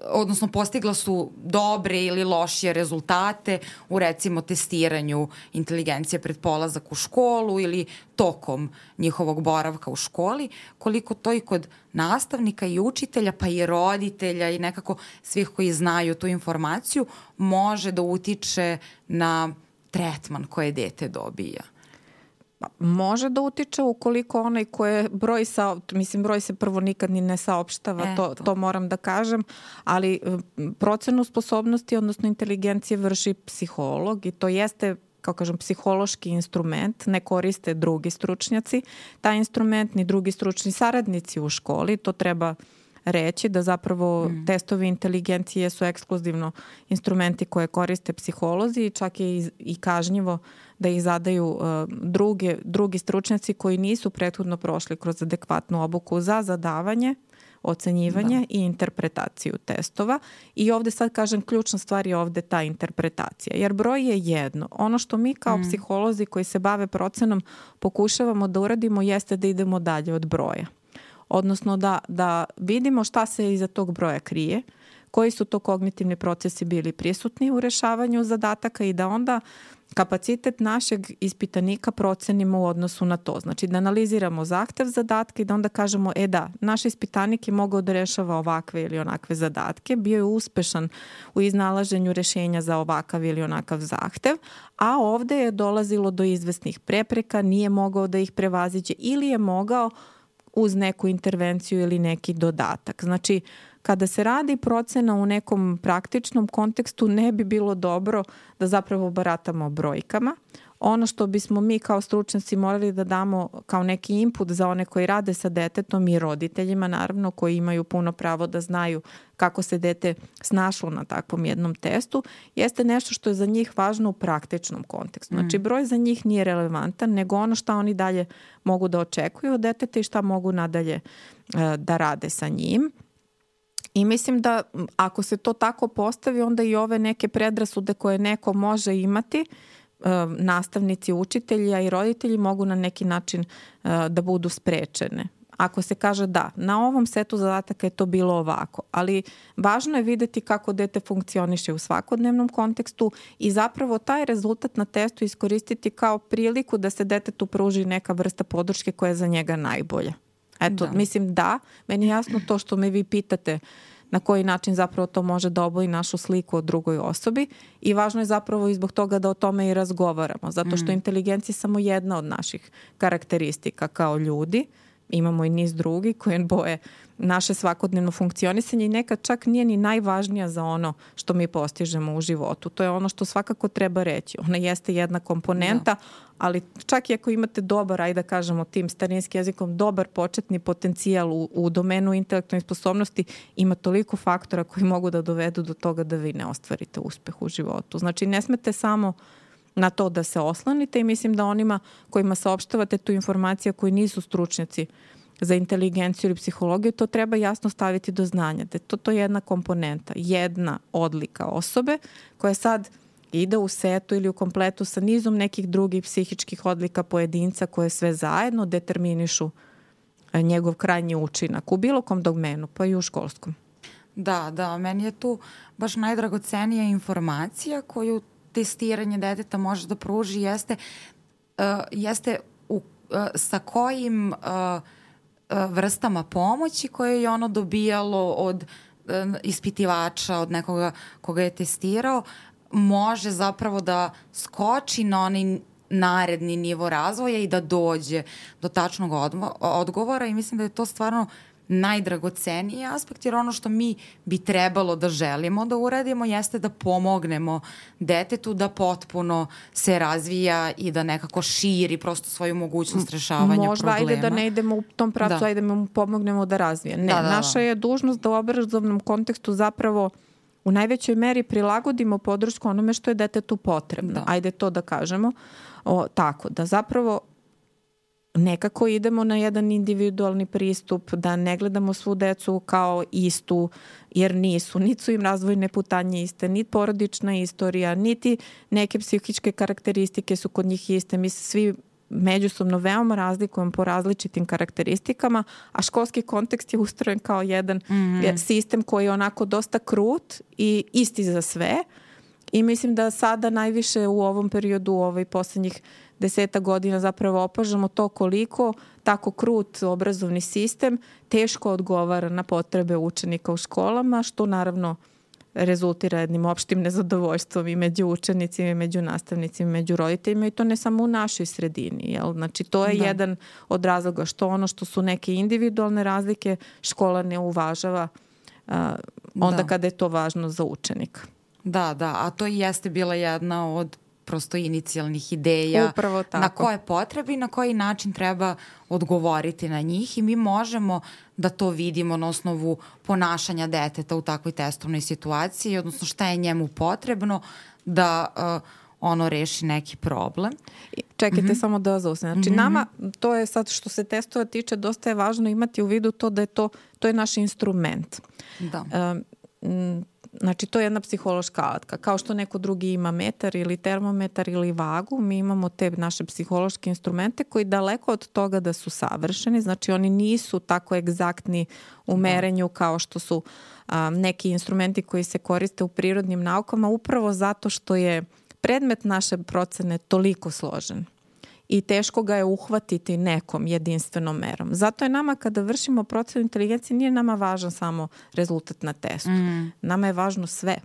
odnosno postigla su dobre ili lošije rezultate u recimo testiranju inteligencije pred polazak u školu ili tokom njihovog boravka u školi, koliko to i kod nastavnika i učitelja pa i roditelja i nekako svih koji znaju tu informaciju može da utiče na tretman koje dete dobija.
Pa, može da utiče ukoliko onaj koje broj sa, mislim broj se prvo nikad ni ne saopštava, e, to, to moram da kažem, ali procenu sposobnosti, odnosno inteligencije vrši psiholog i to jeste kao kažem, psihološki instrument, ne koriste drugi stručnjaci. Taj instrument ni drugi stručni saradnici u školi, to treba reći da zapravo mm. testovi inteligencije su ekskluzivno instrumenti koje koriste psiholozi i čak je i, i kažnjivo da ih zadaju uh, druge, drugi stručnjaci koji nisu prethodno prošli kroz adekvatnu obuku za zadavanje ocenjivanje da. i interpretaciju testova i ovde sad kažem ključna stvar je ovde ta interpretacija jer broj je jedno. Ono što mi kao mm. psiholozi koji se bave procenom pokušavamo da uradimo jeste da idemo dalje od broja. Odnosno da, da vidimo šta se iza tog broja krije, koji su to kognitivni procesi bili prisutni u rešavanju zadataka i da onda kapacitet našeg ispitanika procenimo u odnosu na to. Znači da analiziramo zahtev zadatke i da onda kažemo, e da, naš ispitanik je mogao da rešava ovakve ili onakve zadatke, bio je uspešan u iznalaženju rešenja za ovakav ili onakav zahtev, a ovde je dolazilo do izvesnih prepreka, nije mogao da ih prevaziđe ili je mogao uz neku intervenciju ili neki dodatak. Znači, kada se radi procena u nekom praktičnom kontekstu ne bi bilo dobro da zapravo baratamo brojkama. Ono što bismo mi kao stručnjaci morali da damo kao neki input za one koji rade sa detetom i roditeljima naravno koji imaju puno pravo da znaju kako se dete snašlo na takvom jednom testu, jeste nešto što je za njih važno u praktičnom kontekstu. Znači mm. broj za njih nije relevantan, nego ono šta oni dalje mogu da očekuju od deteta i šta mogu nadalje uh, da rade sa njim. I mislim da ako se to tako postavi, onda i ove neke predrasude koje neko može imati, e, nastavnici, učitelji, a i roditelji mogu na neki način e, da budu sprečene. Ako se kaže da, na ovom setu zadataka je to bilo ovako, ali važno je videti kako dete funkcioniše u svakodnevnom kontekstu i zapravo taj rezultat na testu iskoristiti kao priliku da se detetu pruži neka vrsta podrške koja je za njega najbolja. Eto, da. mislim da, meni je jasno to što me vi pitate na koji način zapravo to može da oboji našu sliku o drugoj osobi i važno je zapravo i zbog toga da o tome i razgovaramo, zato što mm. inteligencija je samo jedna od naših karakteristika kao ljudi, imamo i niz drugi koje boje naše svakodnevno funkcionisanje i nekad čak nije ni najvažnija za ono što mi postižemo u životu. To je ono što svakako treba reći. Ona jeste jedna komponenta, da. ali čak i ako imate dobar, ajde da kažemo tim starinskim jezikom, dobar početni potencijal u, u domenu intelektualne sposobnosti, ima toliko faktora koji mogu da dovedu do toga da vi ne ostvarite uspeh u životu. Znači ne smete samo na to da se oslanite i mislim da onima kojima saopštavate tu informaciju koji nisu stručnjaci za inteligenciju ili psihologiju, to treba jasno staviti do znanja. Da to, to je jedna komponenta, jedna odlika osobe koja sad ide u setu ili u kompletu sa nizom nekih drugih psihičkih odlika pojedinca koje sve zajedno determinišu e, njegov krajnji učinak u bilo kom domenu, pa i u školskom.
Da, da, meni je tu baš najdragocenija informacija koju testiranje deteta može da pruži jeste, uh, jeste u, uh, sa kojim uh, vrstama pomoći koje je ono dobijalo od ispitivača, od nekoga koga je testirao, može zapravo da skoči na onaj naredni nivo razvoja i da dođe do tačnog odgovora i mislim da je to stvarno najdragoceniji aspekt, jer ono što mi bi trebalo da želimo da uradimo jeste da pomognemo detetu da potpuno se razvija i da nekako širi prosto svoju mogućnost rešavanja
Možda
problema.
Možda ajde da ne idemo u tom pravcu, da. ajde da mu pomognemo da razvije. Ne, da, da, da. naša je dužnost da u obrazovnom kontekstu zapravo u najvećoj meri prilagodimo podršku onome što je detetu potrebno. Da. Ajde to da kažemo. O, tako, da zapravo nekako idemo na jedan individualni pristup, da ne gledamo svu decu kao istu, jer nisu, <laughs> niti su im razvojne putanje iste, niti porodična istorija, niti neke psihičke karakteristike su kod njih iste. Mi se svi međusobno veoma razlikujemo po različitim karakteristikama, a školski kontekst je ustrojen kao jedan mm -hmm. sistem koji je onako dosta krut i isti za sve. I mislim da sada najviše u ovom periodu, ovaj poslednjih deseta godina zapravo opažamo to koliko tako krut obrazovni sistem teško odgovara na potrebe učenika u školama, što naravno rezultira jednim opštim nezadovoljstvom i među učenicima, i među nastavnicima, i među roditeljima i to ne samo u našoj sredini. Jel? Znači, to je da. jedan od razloga što ono što su neke individualne razlike škola ne uvažava uh, onda da. kada je to važno za učenika.
Da, da, a to i jeste bila jedna od prosto inicijalnih ideja
Upravo tako.
na koje potrebe i na koji način treba odgovoriti na njih i mi možemo da to vidimo na osnovu ponašanja deteta u takvoj testovnoj situaciji, odnosno šta je njemu potrebno da uh, ono reši neki problem.
Čekajte mm -hmm. samo da zausne. Znači mm -hmm. nama, to je sad što se testova tiče, dosta je važno imati u vidu to da je to, to je naš instrument.
Da.
Um, Znači, to je jedna psihološka alatka. Kao što neko drugi ima metar ili termometar ili vagu, mi imamo te naše psihološke instrumente koji daleko od toga da su savršeni, znači oni nisu tako egzaktni u da. merenju kao što su um, neki instrumenti koji se koriste u prirodnim naukama, upravo zato što je predmet naše procene toliko složen i teško ga je uhvatiti nekom jedinstvenom merom. Zato je nama kada vršimo procenu inteligencije nije nama važan samo rezultat na testu. Mm. Nama je važno sve.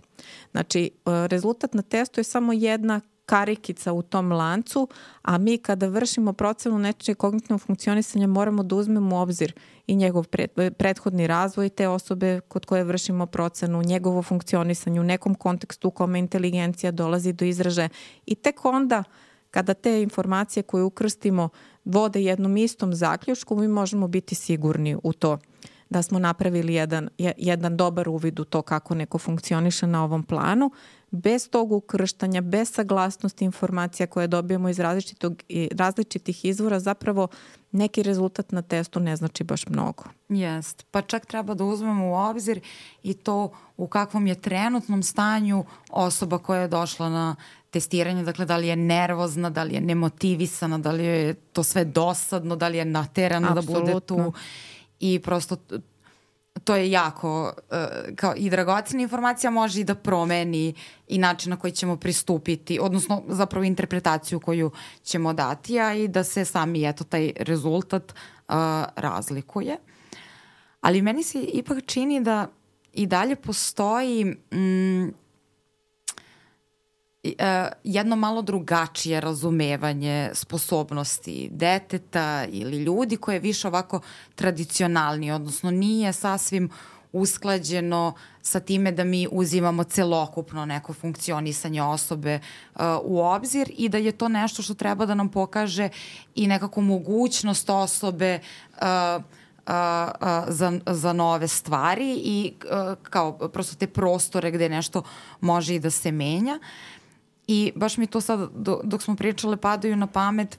Znači, e, rezultat na testu je samo jedna karikica u tom lancu, a mi kada vršimo procenu nečeg kognitivnog funkcionisanja moramo da uzmemo u obzir i njegov pred, prethodni razvoj te osobe kod koje vršimo procenu, njegovo funkcionisanje u nekom kontekstu u kome inteligencija dolazi do izražaja i tek onda kada te informacije koje ukrstimo vode jednom istom zaključku, mi možemo biti sigurni u to da smo napravili jedan, jedan dobar uvid u to kako neko funkcioniše na ovom planu, bez tog ukrštanja, bez saglasnosti informacija koje dobijemo iz različitog, različitih izvora, zapravo neki rezultat na testu ne znači baš mnogo.
Jest, pa čak treba da uzmemo u obzir i to u kakvom je trenutnom stanju osoba koja je došla na testiranje, dakle da li je nervozna, da li je nemotivisana, da li je to sve dosadno, da li je naterana Absolutno. da bude tu i prosto to je jako uh, kao i dragocena informacija može i da promeni i način na koji ćemo pristupiti, odnosno zapravo interpretaciju koju ćemo dati, a i da se sami eto taj rezultat uh, razlikuje. Ali meni se ipak čini da i dalje postoji mm, jedno malo drugačije razumevanje sposobnosti deteta ili ljudi koje je više ovako tradicionalni, odnosno nije sasvim usklađeno sa time da mi uzimamo celokupno neko funkcionisanje osobe uh, u obzir i da je to nešto što treba da nam pokaže i nekako mogućnost osobe uh, za, za nove stvari i kao prosto te prostore gde nešto može i da se menja. I baš mi to sad, dok smo pričale, padaju na pamet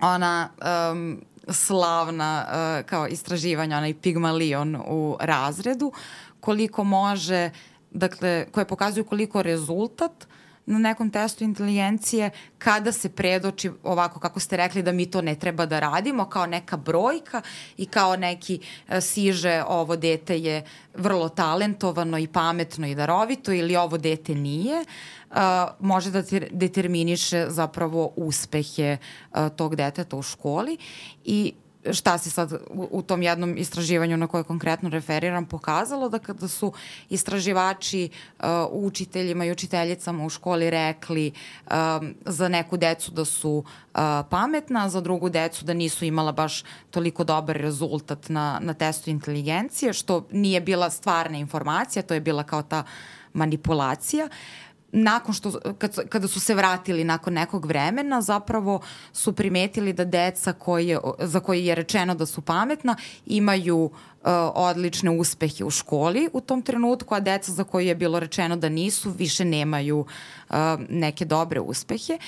ona um, slavna uh, kao istraživanja, onaj pigmalion u razredu, koliko može, dakle, koje pokazuju koliko rezultat na nekom testu inteligencije kada se predoči ovako kako ste rekli da mi to ne treba da radimo kao neka brojka i kao neki uh, siže ovo dete je vrlo talentovano i pametno i darovito ili ovo dete nije. Uh, može da determiniše zapravo uspehe tog deteta u školi i šta se sad u, u tom jednom istraživanju na koje konkretno referiram pokazalo da kada su istraživači uh, učiteljima i učiteljicama u školi rekli um, za neku decu da su uh, pametna, za drugu decu da nisu imala baš toliko dobar rezultat na, na testu inteligencije, što nije bila stvarna informacija, to je bila kao ta manipulacija. Uh, nakon što, kad, kada su se vratili nakon nekog vremena, zapravo su primetili da deca koje, za koje je rečeno da su pametna imaju uh, odlične uspehe u školi u tom trenutku, a deca za koje je bilo rečeno da nisu, više nemaju uh, neke dobre uspehe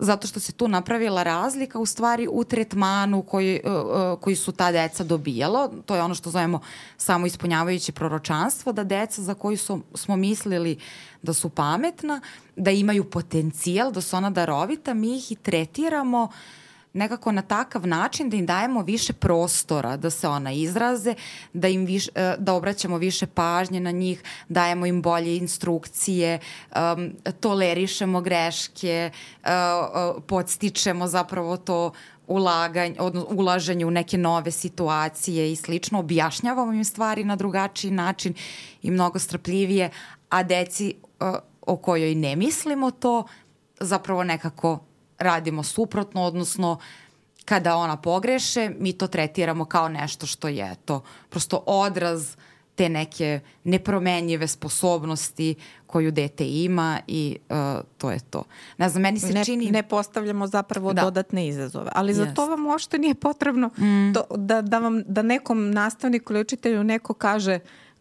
zato što se tu napravila razlika u stvari u tretmanu koji, uh, koji su ta deca dobijala. To je ono što zovemo samo ispunjavajuće proročanstvo, da deca za koju su, smo mislili da su pametna, da imaju potencijal, da su ona darovita, mi ih i tretiramo nekako na takav način da im dajemo više prostora da se ona izraze, da im viš, e, da obraćamo više pažnje na njih, dajemo im bolje instrukcije, um, tolerišemo greške, uh, podstičemo zapravo to ulaganje, odnosno ulaženje u neke nove situacije i slično, objašnjavamo im stvari na drugačiji način i mnogo strpljivije, a deci o kojoj ne mislimo to zapravo nekako radimo suprotno, odnosno kada ona pogreše, mi to tretiramo kao nešto što je to prosto odraz te neke nepromenjive sposobnosti koju dete ima i uh, to je to. Ne znam, meni se
ne,
čini...
Ne postavljamo zapravo da. dodatne izazove, ali za to vam uopšte nije potrebno mm. to, da, da, vam, da nekom nastavniku ili učitelju neko kaže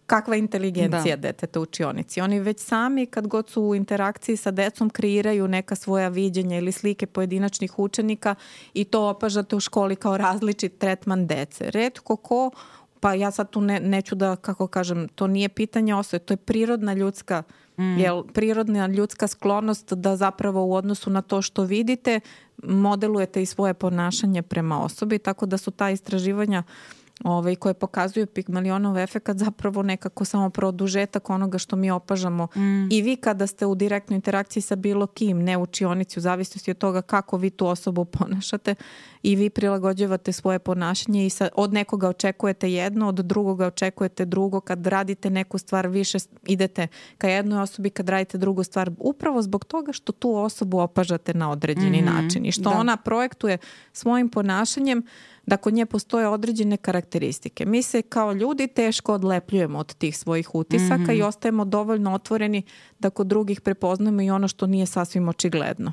kakva inteligencija da. deteta u učionici. Oni već sami kad god su u interakciji sa decom kreiraju neka svoja viđenja ili slike pojedinačnih učenika i to opažate u školi kao različit tretman dece. Redko ko pa ja sad tu ne, neću da, kako kažem, to nije pitanje osobe, to je prirodna ljudska mm. jel, prirodna ljudska sklonost da zapravo u odnosu na to što vidite modelujete i svoje ponašanje prema osobi, tako da su ta istraživanja uh, ovaj, koje pokazuju Pigmalionov efekat zapravo nekako samo produžetak onoga što mi opažamo mm. i vi kada ste u direktnoj interakciji sa bilo kim, ne u učionici, u zavisnosti od toga kako vi tu osobu ponašate i vi prilagođavate svoje ponašanje i sa, od nekoga očekujete jedno, od drugoga očekujete drugo, kad radite neku stvar više idete ka jednoj osobi, kad radite drugu stvar upravo zbog toga što tu osobu opažate na određeni mm -hmm. način i što da. ona projektuje svojim ponašanjem da kod nje postoje određene karakteristike. Mi se kao ljudi teško odlepljujemo od tih svojih utisaka mm -hmm. i ostajemo dovoljno otvoreni da kod drugih prepoznamo i ono što nije sasvim očigledno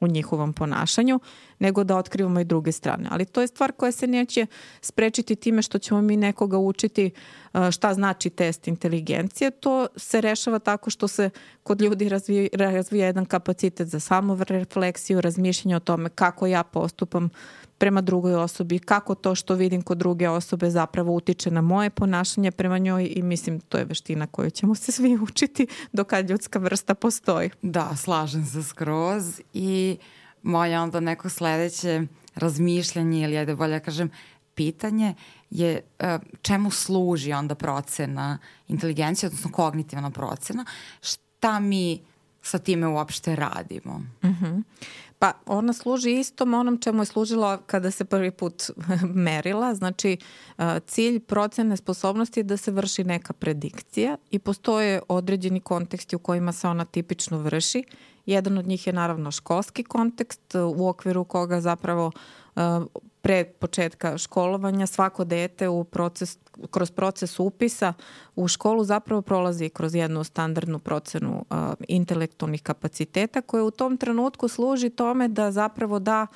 u njihovom ponašanju, nego da otkrivamo i druge strane. Ali to je stvar koja se neće sprečiti time što ćemo mi nekoga učiti uh, šta znači test inteligencije. To se rešava tako što se kod ljudi razvija, razvija jedan kapacitet za samorefleksiju, razmišljanje o tome kako ja postupam prema drugoj osobi, kako to što vidim kod druge osobe zapravo utiče na moje ponašanje prema njoj i mislim to je veština koju ćemo se svi <laughs> učiti dokad ljudska vrsta postoji.
Da, slažem se skroz i moje onda neko sledeće razmišljanje ili ajde bolje da kažem pitanje je e, čemu služi onda procena inteligencije, odnosno kognitivna procena, šta mi sa time uopšte radimo.
Uh mhm. -huh. Pa ona služi istom onom čemu je služila kada se prvi put <laughs> merila. Znači cilj procene sposobnosti je da se vrši neka predikcija i postoje određeni konteksti u kojima se ona tipično vrši. Jedan od njih je naravno školski kontekst u okviru koga zapravo pre početka školovanja svako dete u proces, kroz proces upisa u školu zapravo prolazi kroz jednu standardnu procenu uh, intelektualnih kapaciteta koja u tom trenutku služi tome da zapravo da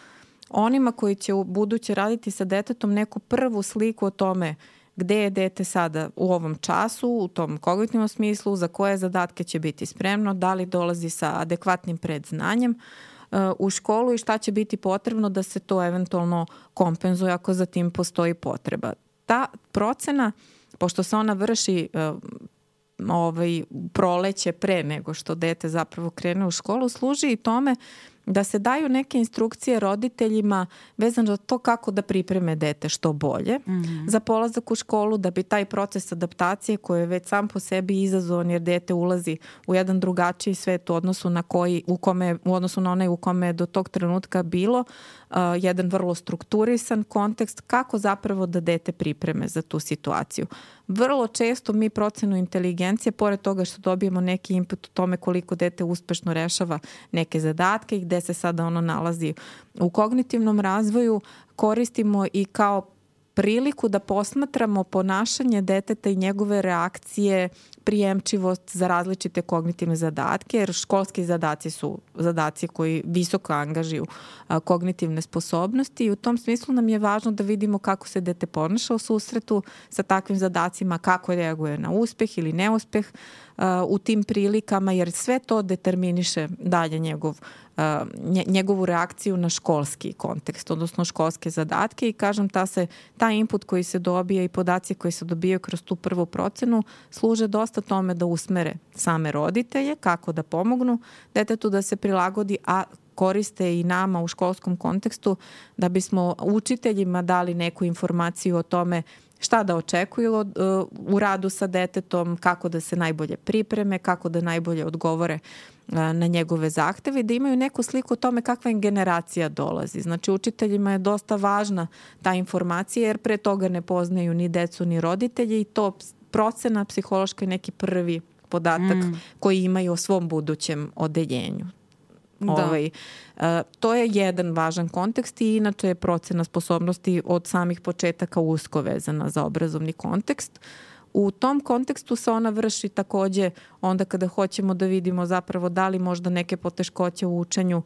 onima koji će u buduće raditi sa detetom neku prvu sliku o tome gde je dete sada u ovom času, u tom kognitivnom smislu, za koje zadatke će biti spremno, da li dolazi sa adekvatnim predznanjem, uh, u školu i šta će biti potrebno da se to eventualno kompenzuje ako za tim postoji potreba. Ta procena, pošto se ona vrši ovaj, proleće pre nego što dete zapravo krene u školu, služi i tome da se daju neke instrukcije roditeljima vezano za to kako da pripreme dete što bolje mm -hmm. za polazak u školu, da bi taj proces adaptacije koji je već sam po sebi izazovan jer dete ulazi u jedan drugačiji svet u odnosu na koji, u kome, u odnosu na onaj u kome je do tog trenutka bilo, uh, jedan vrlo strukturisan kontekst kako zapravo da dete pripreme za tu situaciju. Vrlo često mi procenu inteligencije, pored toga što dobijemo neki input o tome koliko dete uspešno rešava neke zadatke i gde se sada ono nalazi u kognitivnom razvoju, koristimo i kao priliku da posmatramo ponašanje deteta i njegove reakcije, prijemčivost za različite kognitivne zadatke, jer školski zadaci su zadaci koji visoko angažuju kognitivne sposobnosti i u tom smislu nam je važno da vidimo kako se dete ponaša u susretu sa takvim zadacima, kako reaguje na uspeh ili neuspeh u tim prilikama, jer sve to determiniše dalje njegov njegovu reakciju na školski kontekst, odnosno školske zadatke i kažem ta se, taj input koji se dobija i podaci koji se dobijaju kroz tu prvu procenu služe dosta tome da usmere same roditelje kako da pomognu detetu da se prilagodi, a koriste i nama u školskom kontekstu da bismo učiteljima dali neku informaciju o tome šta da očekuju uh, u radu sa detetom, kako da se najbolje pripreme, kako da najbolje odgovore na njegove zahteve da imaju neku sliku o tome kakva im generacija dolazi. Znači učiteljima je dosta važna ta informacija jer pre toga ne poznaju ni decu ni roditelje i to procena psihološka je neki prvi podatak mm. koji imaju o svom budućem odeljenju. Da. Ovaj, uh, to je jedan važan kontekst i inače je procena sposobnosti od samih početaka usko vezana za obrazovni kontekst. U tom kontekstu se ona vrši takođe onda kada hoćemo da vidimo zapravo da li možda neke poteškoće u učenju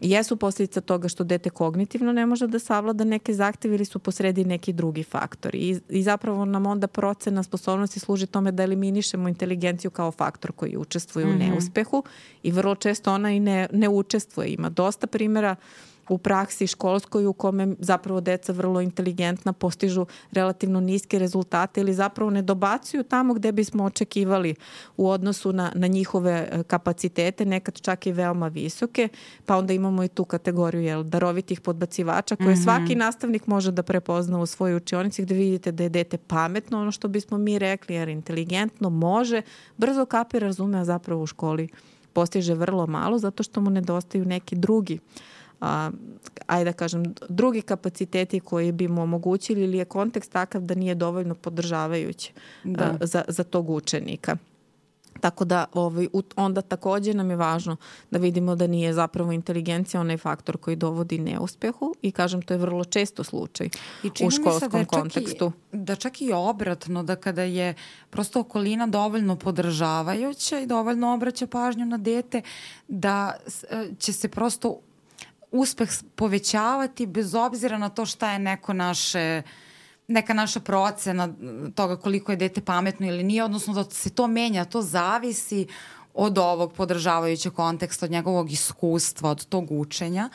jesu posljedica toga što dete kognitivno ne može da savlada neke zahteve ili su posredi neki drugi faktori. I, I zapravo nam onda procena sposobnosti služi tome da eliminišemo inteligenciju kao faktor koji učestvuje mm -hmm. u mhm. neuspehu i vrlo često ona i ne, ne učestvuje. Ima dosta primjera uh, u praksi školskoj u kome zapravo deca vrlo inteligentna postižu relativno niske rezultate ili zapravo ne dobacuju tamo gde bismo očekivali u odnosu na, na njihove e, kapacitete, nekad čak i veoma visoke, pa onda imamo i tu kategoriju jel, darovitih podbacivača koje mm -hmm. svaki nastavnik može da prepozna u svojoj učionici gde vidite da je dete pametno, ono što bismo mi rekli, jer inteligentno može, brzo kapira, razume, a zapravo u školi postiže vrlo malo zato što mu nedostaju neki drugi uh, a, ajde da kažem, drugi kapaciteti koji bi mu omogućili ili je kontekst takav da nije dovoljno podržavajući da. a, za, za tog učenika. Tako da ovaj, onda takođe nam je važno da vidimo da nije zapravo inteligencija onaj faktor koji dovodi neuspehu i kažem to je vrlo često slučaj I u školskom da kontekstu.
I, da čak i obratno, da kada je prosto okolina dovoljno podržavajuća i dovoljno obraća pažnju na dete, da e, će se prosto uspeh povećavati bez obzira na to šta je neko naše neka naša procena toga koliko je dete pametno ili nije, odnosno da se to menja, to zavisi od ovog podržavajućeg konteksta, od njegovog iskustva, od tog učenja.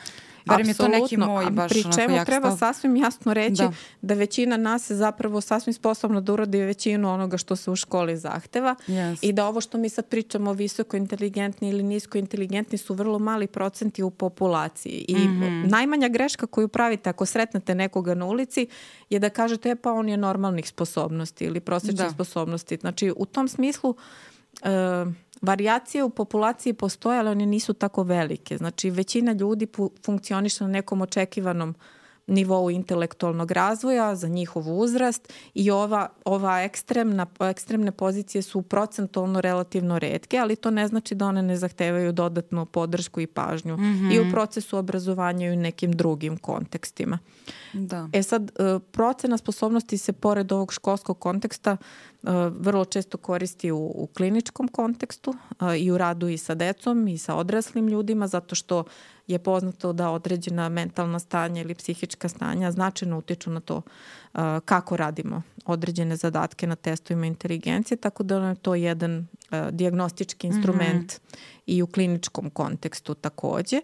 Barem je to neki moj baš
Pri čemu jak treba stav. sasvim jasno reći da. da većina nas je zapravo sasvim sposobna da uradi većinu onoga što se u školi zahteva yes. i da ovo što mi sad pričamo visoko inteligentni ili nisko inteligentni su vrlo mali procenti u populaciji i mm -hmm. najmanja greška koju pravite ako sretnete nekoga na ulici je da kažete e pa on je normalnih sposobnosti ili prosječnih da. sposobnosti. Znači u tom smislu uh, Variacije u populaciji postoje, ali one nisu tako velike. Znači, većina ljudi funkcioniše na nekom očekivanom nivou intelektualnog razvoja za njihov uzrast i ova, ova ekstremna, ekstremne pozicije su procentualno relativno redke, ali to ne znači da one ne zahtevaju dodatnu podršku i pažnju mm -hmm. i u procesu obrazovanja i u nekim drugim kontekstima. Da. E sad, e, procena sposobnosti se pored ovog školskog konteksta e, vrlo često koristi u, u kliničkom kontekstu e, i u radu i sa decom i sa odraslim ljudima zato što je poznato da određena mentalna stanja ili psihička stanja značajno utiču na to kako radimo određene zadatke na testovima inteligencije, tako da je to jedan diagnostički instrument mm -hmm. i u kliničkom kontekstu takođe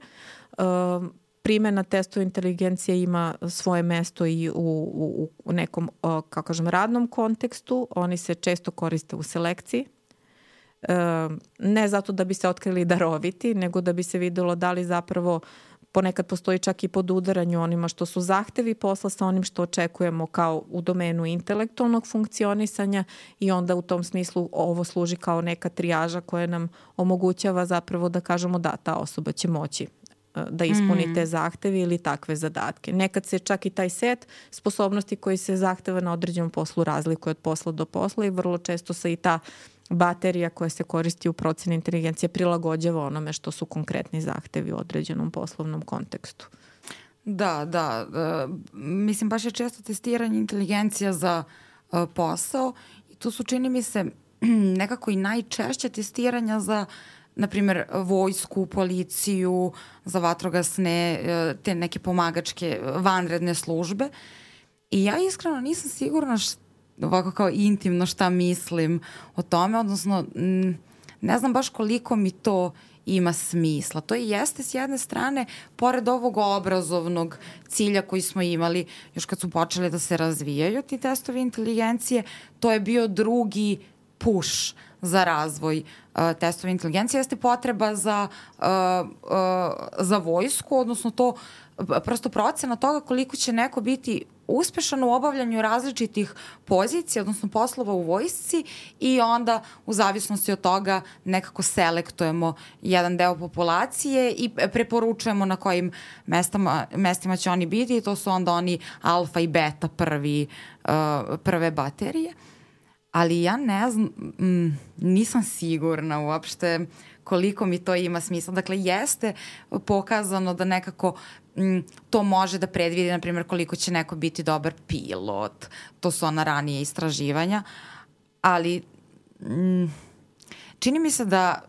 primena testova inteligencije ima svoje mesto i u, u, u nekom, kako kažem, radnom kontekstu. Oni se često koriste u selekciji. E, ne zato da bi se otkrili daroviti, nego da bi se videlo da li zapravo ponekad postoji čak i pod udaranju onima što su zahtevi posla sa onim što očekujemo kao u domenu intelektualnog funkcionisanja i onda u tom smislu ovo služi kao neka trijaža koja nam omogućava zapravo da kažemo da ta osoba će moći da ispuni te mm. zahteve ili takve zadatke. Nekad se čak i taj set sposobnosti koji se zahteva na određenom poslu razlikuje od posla do posla i vrlo često se i ta baterija koja se koristi u proceni inteligencije prilagođava onome što su konkretni zahtevi u određenom poslovnom kontekstu.
Da, da. Uh, mislim, baš je često testiranje inteligencija za uh, posao i tu su, čini mi se, <clears throat> nekako i najčešće testiranja za na primjer, vojsku, policiju, za vatrogasne, e, te neke pomagačke vanredne službe. I ja iskreno nisam sigurna šta, ovako kao intimno šta mislim o tome, odnosno ne znam baš koliko mi to ima smisla. To i jeste s jedne strane, pored ovog obrazovnog cilja koji smo imali još kad su počeli da se razvijaju ti testovi inteligencije, to je bio drugi push za razvoj uh, testova inteligencije jeste potreba za, uh, uh, za vojsku, odnosno to prosto procena toga koliko će neko biti uspešan u obavljanju različitih pozicija, odnosno poslova u vojsci i onda u zavisnosti od toga nekako selektujemo jedan deo populacije i preporučujemo na kojim mestama, mestima će oni biti i to su onda oni alfa i beta prvi, uh, prve baterije. Uh, ali ja ne znam, mm, nisam sigurna uopšte koliko mi to ima smisla. Dakle, jeste pokazano da nekako mm, to može da predvidi, na primjer, koliko će neko biti dobar pilot. To su ona ranije istraživanja. ali mm, čini mi se da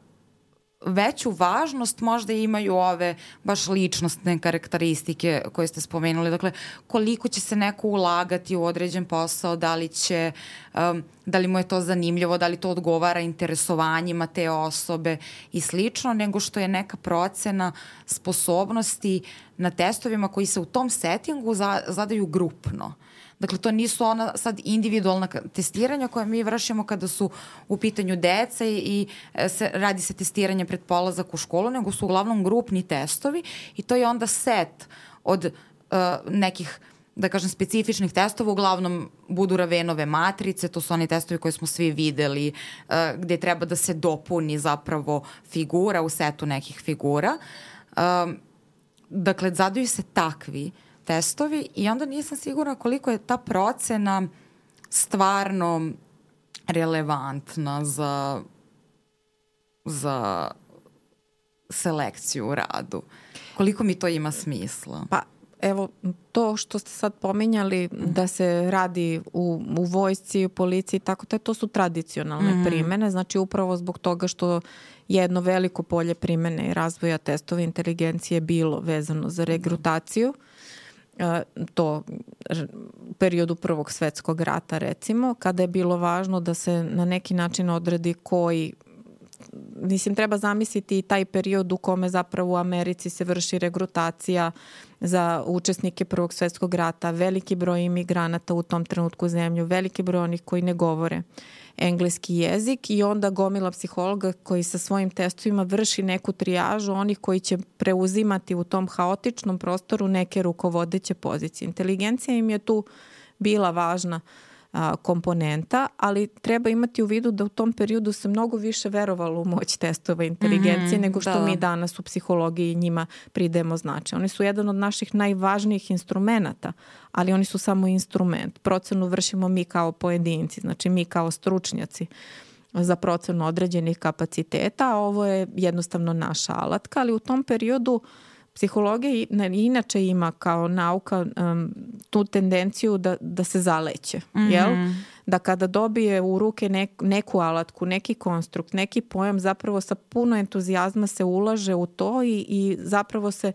veću važnost možda imaju ove baš ličnostne karakteristike koje ste spomenuli. Dakle, koliko će se neko ulagati u određen posao, da li će, um, da li mu je to zanimljivo, da li to odgovara interesovanjima te osobe i slično, nego što je neka procena sposobnosti na testovima koji se u tom settingu za, zadaju grupno. Dakle, to nisu ona sad individualna testiranja koje mi vršimo kada su u pitanju deca i, i e, se, radi se testiranje pred polazak u školu, nego su uglavnom grupni testovi i to je onda set od uh, nekih da kažem, specifičnih testova, uglavnom budu ravenove matrice, to su oni testovi koje smo svi videli, uh, gde treba da se dopuni zapravo figura u setu nekih figura. Um, dakle, zadaju se takvi uh, testovi i onda nisam sigurna koliko je ta procena stvarno relevantna za, za selekciju u radu. Koliko mi to ima smisla?
Pa evo, to što ste sad pominjali da se radi u, u vojsci, u policiji, tako da to su tradicionalne mm. primene, znači upravo zbog toga što jedno veliko polje primene i razvoja testova inteligencije bilo vezano za regrutaciju. Mm to periodu Prvog svetskog rata recimo, kada je bilo važno da se na neki način odredi koji mislim treba zamisliti i taj period u kome zapravo u Americi se vrši regrutacija za učesnike Prvog svetskog rata, veliki broj imigranata u tom trenutku u zemlju, veliki broj onih koji ne govore. Uh, engleski jezik i onda gomila psihologa koji sa svojim testovima vrši neku trijažu onih koji će preuzimati u tom haotičnom prostoru neke rukovodeće pozicije. Inteligencija im je tu bila važna a, komponenta, ali treba imati u vidu da u tom periodu se mnogo više verovalo u moć testova inteligencije mm, nego što da. mi danas u psihologiji njima pridemo značaj. Oni su jedan od naših najvažnijih instrumenta, ali oni su samo instrument. Procenu vršimo mi kao pojedinci, znači mi kao stručnjaci za procenu određenih kapaciteta, a ovo je jednostavno naša alatka, ali u tom periodu uh, psihologija inače ima kao nauka um, tu tendenciju da, da se zaleće, mm -hmm. jel? Da kada dobije u ruke nek, neku alatku, neki konstrukt, neki pojam, zapravo sa puno entuzijazma se ulaže u to i, i zapravo se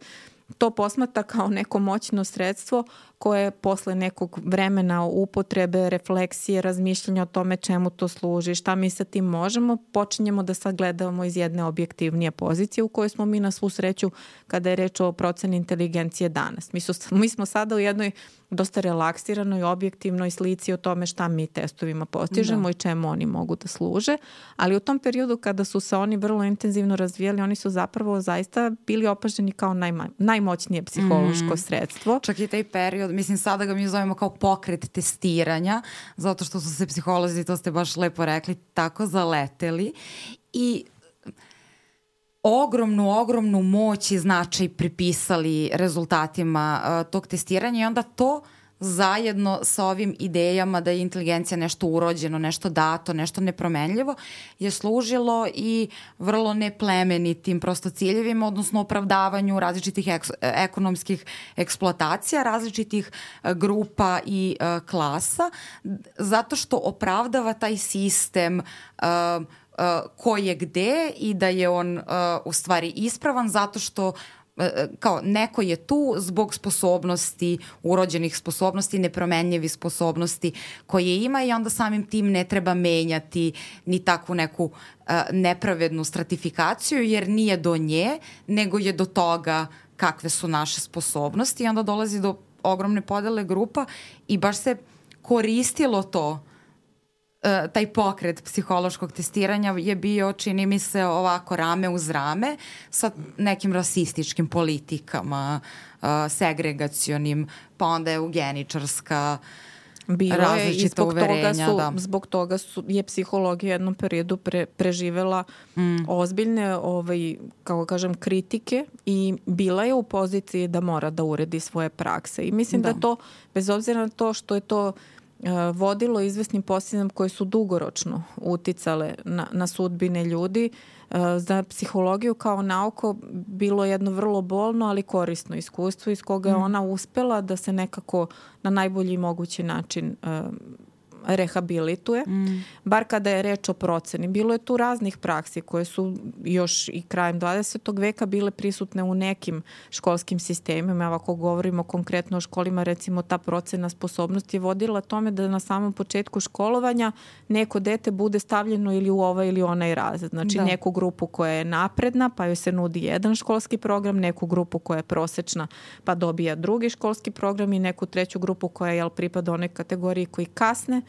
to posmata kao neko moćno sredstvo koje posle nekog vremena upotrebe, refleksije, razmišljanja o tome čemu to služi, šta mi sa tim možemo, počinjemo da sagledavamo iz jedne objektivnije pozicije u kojoj smo mi na svu sreću kada je reč o proceni inteligencije danas. Mi, su, mi smo sada u jednoj dosta relaksiranoj, objektivnoj slici o tome šta mi testovima postižemo da. i čemu oni mogu da služe, ali u tom periodu kada su se oni vrlo intenzivno razvijali, oni su zapravo zaista bili opaženi kao najma, najmoćnije psihološko mm. sredstvo.
Čak i taj period, mislim sada ga mi zovemo kao pokret testiranja, zato što su se psiholozi, to ste baš lepo rekli, tako zaleteli. I ogromnu, ogromnu moć i značaj pripisali rezultatima uh, tog testiranja i onda to zajedno sa ovim idejama da je inteligencija nešto urođeno, nešto dato, nešto nepromenljivo, je služilo i vrlo neplemenitim prosto ciljevima, odnosno opravdavanju različitih ek ekonomskih eksploatacija, različitih uh, grupa i uh, klasa, zato što opravdava taj sistem uh, uh, ko je gde i da je on uh, u stvari ispravan zato što uh, kao neko je tu zbog sposobnosti, urođenih sposobnosti, nepromenljivi sposobnosti koje ima i onda samim tim ne treba menjati ni takvu neku uh, nepravednu stratifikaciju jer nije do nje, nego je do toga kakve su naše sposobnosti i onda dolazi do ogromne podele grupa i baš se koristilo to E, taj pokret psihološkog testiranja je bio, čini mi se, ovako rame uz rame sa nekim rasističkim politikama, uh, segregacionim, pa onda eugeničarska Bilo je i zbog
toga,
su,
da. zbog toga su, je psihologija u jednom periodu pre, preživela mm. ozbiljne, ovaj, kako kažem, kritike i bila je u poziciji da mora da uredi svoje prakse. I mislim da, da to, bez obzira na to što je to E, vodilo izvesnim posljedom koje su dugoročno uticale na, na sudbine ljudi. E, za psihologiju kao nauko bilo jedno vrlo bolno, ali korisno iskustvo iz koga je mm. ona uspela da se nekako na najbolji mogući način e, rehabilituje, mm. bar kada je reč o proceni. Bilo je tu raznih praksi koje su još i krajem 20. veka bile prisutne u nekim školskim sistemima. Ako govorimo konkretno o školima, recimo ta procena sposobnosti je vodila tome da na samom početku školovanja neko dete bude stavljeno ili u ovaj ili onaj razred. Znači da. neku grupu koja je napredna pa joj se nudi jedan školski program, neku grupu koja je prosečna pa dobija drugi školski program i neku treću grupu koja jel, pripada onoj kategoriji koji kasne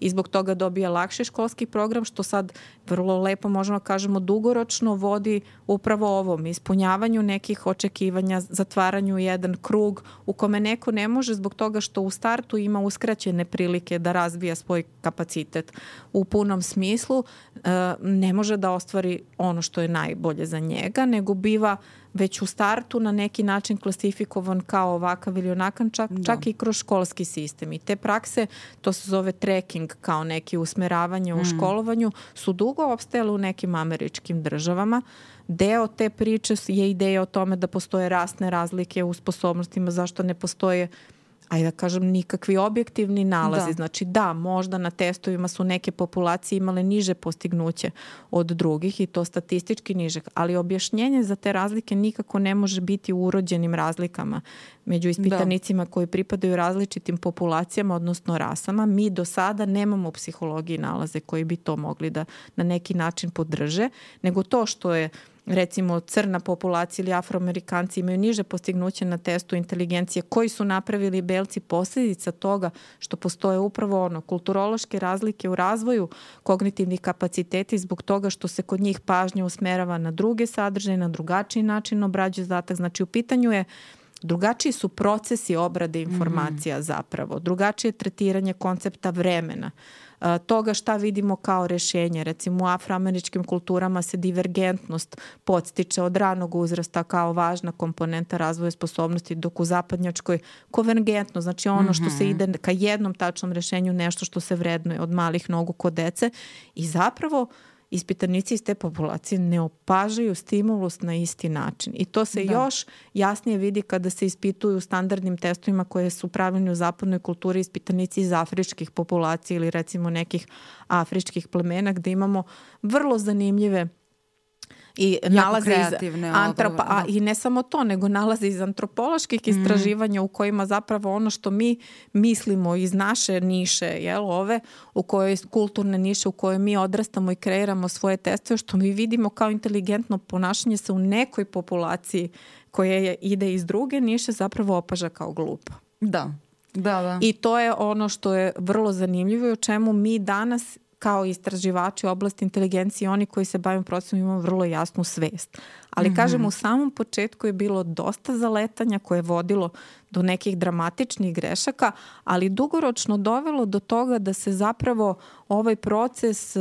i zbog toga dobija lakši školski program, što sad vrlo lepo možemo da kažemo dugoročno vodi upravo ovom ispunjavanju nekih očekivanja, zatvaranju jedan krug u kome neko ne može zbog toga što u startu ima uskraćene prilike da razvija svoj kapacitet. U punom smislu, e, ne može da ostvari ono što je najbolje za njega, nego biva već u startu na neki način klasifikovan kao ovakav ili onakav, čak, da. čak i kroz školski sistem. I te prakse, to se zove tracking kao neki usmeravanje mm. u školovanju, su dugo opstajale u nekim američkim državama. Deo te priče je ideja o tome da postoje rasne razlike u sposobnostima, zašto ne postoje uh, ajde da kažem, nikakvi objektivni nalazi. Da. Znači da, možda na testovima su neke populacije imale niže postignuće od drugih i to statistički niže, ali objašnjenje za te razlike nikako ne može biti u urođenim razlikama među ispitanicima da. koji pripadaju različitim populacijama, odnosno rasama. Mi do sada nemamo u psihologiji nalaze koji bi to mogli da na neki način podrže, nego to što je recimo crna populacija ili afroamerikanci imaju niže postignuće na testu inteligencije koji su napravili belci posledica toga što postoje upravo ono kulturološke razlike u razvoju kognitivnih kapaciteta zbog toga što se kod njih pažnja usmerava na druge sadržaje, na drugačiji način obrađuje zadatak. Znači u pitanju je drugačiji su procesi obrade informacija mm. zapravo, drugačije tretiranje koncepta vremena toga šta vidimo kao rešenje. Recimo u afroameričkim kulturama se divergentnost podstiče od ranog uzrasta kao važna komponenta razvoja sposobnosti, dok u zapadnjačkoj konvergentno, znači ono što se mhm. ide ka jednom tačnom rešenju, nešto što se vrednuje od malih nogu kod dece i zapravo uh, ispitanici iz te populacije ne opažaju stimulus na isti način. I to se da. još jasnije vidi kada se ispituju standardnim testovima koje su pravljeni u zapadnoj kulturi ispitanici iz afričkih populacija ili recimo nekih afričkih plemena gde imamo vrlo zanimljive i nalaze iz antropa, a i ne samo to, nego nalaze iz antropoloških mm. istraživanja u kojima zapravo ono što mi mislimo iz naše niše, jel, ove, u kojoj kulturne niše u kojoj mi odrastamo i kreiramo svoje testove, što mi vidimo kao inteligentno ponašanje se u nekoj populaciji koja je, ide iz druge niše zapravo opaža kao glupo.
Da, da, da.
I to je ono što je vrlo zanimljivo i o čemu mi danas kao istraživači u oblasti inteligencije oni koji se bavim procesom imamo vrlo jasnu svest. Ali mm -hmm. kažem, u samom početku je bilo dosta zaletanja koje je vodilo do nekih dramatičnih grešaka, ali dugoročno dovelo do toga da se zapravo ovaj proces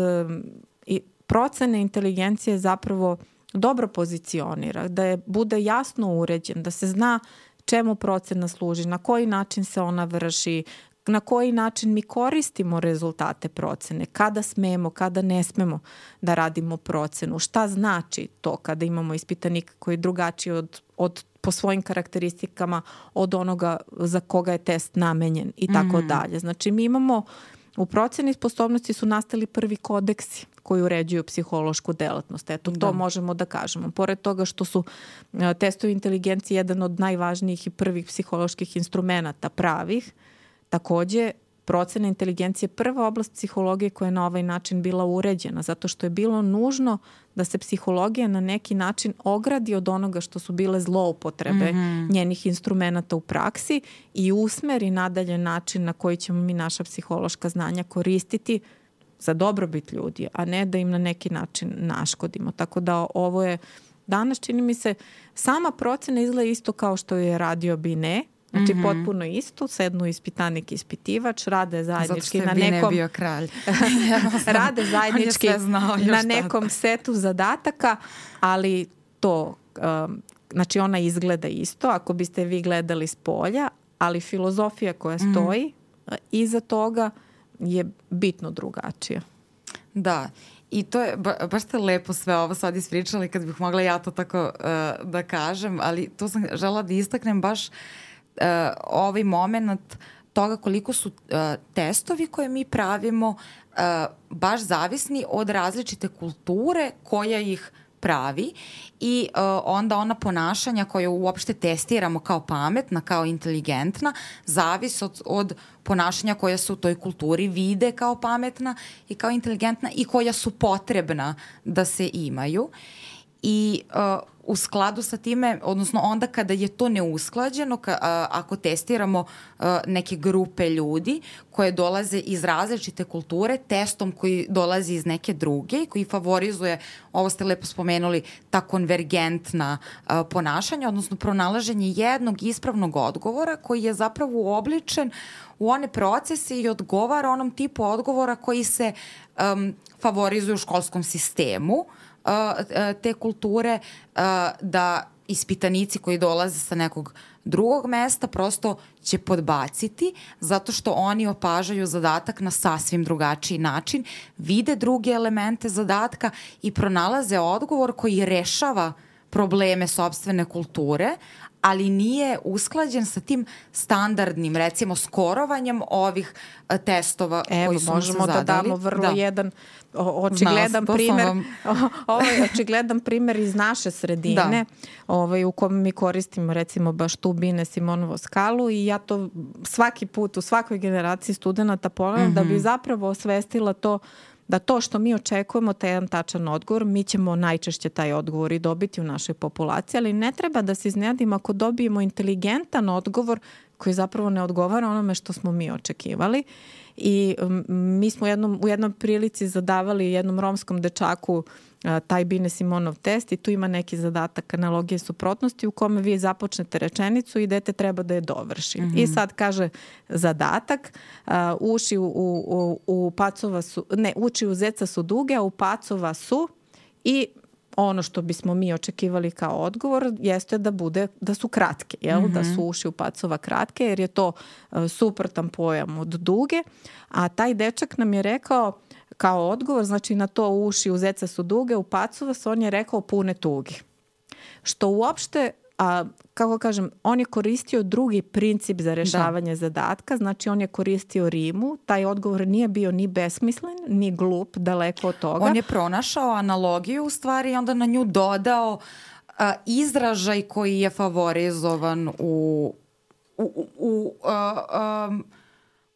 i procene inteligencije zapravo dobro pozicionira, da je bude jasno uređen, da se zna čemu procena služi, na koji način se ona vrši, na koji način mi koristimo rezultate procene, kada smemo, kada ne smemo da radimo procenu, šta znači to kada imamo ispitanika koji je drugačiji od, od po svojim karakteristikama od onoga za koga je test namenjen i tako mm. dalje. Znači mi imamo u proceni sposobnosti su nastali prvi kodeksi koji uređuju psihološku delatnost. Eto, to da. možemo da kažemo. Pored toga što su e, testovi inteligencije jedan od najvažnijih i prvih psiholoških instrumenta pravih, Takođe, procena inteligencije prva oblast psihologije koja je na ovaj način bila uređena, zato što je bilo nužno da se psihologija na neki način ogradi od onoga što su bile zloupotrebe mm -hmm. njenih instrumenta u praksi i usmeri nadalje način na koji ćemo mi naša psihološka znanja koristiti za dobrobit ljudi, a ne da im na neki način naškodimo. Tako da ovo je danas čini mi se sama procena izgleda isto kao što je radio Bine, Znači mm -hmm. potpuno isto, sednu ispitanik i ispitivač, rade zajednički na nekom...
bio kralj. <laughs>
rade <laughs> zajednički na nekom tako. setu zadataka, ali to, um, znači ona izgleda isto, ako biste vi gledali s polja, ali filozofija koja mhm. stoji mm iza toga je bitno drugačija.
Da, I to je, ba, baš ste lepo sve ovo sad ispričali kad bih mogla ja to tako uh, da kažem, ali to sam žela da istaknem baš uh, ovaj moment toga koliko su uh, testovi koje mi pravimo uh, baš zavisni od različite kulture koja ih pravi i uh, onda ona ponašanja koje uopšte testiramo kao pametna, kao inteligentna, zavisi od, od ponašanja koja se u toj kulturi vide kao pametna i kao inteligentna i koja su potrebna da se imaju. I uh, u skladu sa time, odnosno onda kada je to neusklađeno, ka, a, ako testiramo a, neke grupe ljudi koje dolaze iz različite kulture, testom koji dolazi iz neke druge i koji favorizuje, ovo ste lepo spomenuli, ta konvergentna a, ponašanja, odnosno pronalaženje jednog ispravnog odgovora koji je zapravo uobličen u one procese i odgovara onom tipu odgovora koji se um, favorizuju u školskom sistemu, te kulture da ispitanici koji dolaze sa nekog drugog mesta prosto će podbaciti zato što oni opažaju zadatak na sasvim drugačiji način, vide druge elemente zadatka i pronalaze odgovor koji rešava probleme sobstvene kulture, ali nije usklađen sa tim standardnim, recimo, skorovanjem ovih testova
Evo,
koji su
možemo
da
damo vrlo da. jedan očigledan Znala, primer vam... <laughs> ovaj očigledan primer iz naše sredine da. ovaj, u kom mi koristimo recimo baš tu Bine Simonovo skalu i ja to svaki put u svakoj generaciji studenta ponavljam mm -hmm. da bi mhm. zapravo osvestila to da to što mi očekujemo, taj jedan tačan odgovor, mi ćemo najčešće taj odgovor i dobiti u našoj populaciji, ali ne treba da se iznenadimo ako dobijemo inteligentan odgovor koji zapravo ne odgovara onome što smo mi očekivali. I mi smo u jednom, u jednom prilici zadavali jednom romskom dečaku taj Bine Simonov test i tu ima neki zadatak analogije suprotnosti u kome vi započnete rečenicu i dete treba da je dovrši. Mm -hmm. I mhm. sad kaže zadatak, uh, uši u, u, u pacova su, ne, uči u zeca su duge, a u pacova su i ono što bismo mi očekivali kao odgovor jeste da bude da su kratke, jel? Mm -hmm. da su uši u pacova kratke jer je to uh, suprotan pojam od duge, a taj dečak nam je rekao kao odgovor, znači na to uši u zeca su duge, u pacova se on je rekao pune tugi. Što uopšte a, kako kažem, on je koristio drugi princip za rešavanje da. zadatka, znači on je koristio rimu, taj odgovor nije bio ni besmislen, ni glup, daleko od toga.
On je pronašao analogiju u stvari i onda na nju dodao a, izražaj koji je favorizovan u, u, u a, a,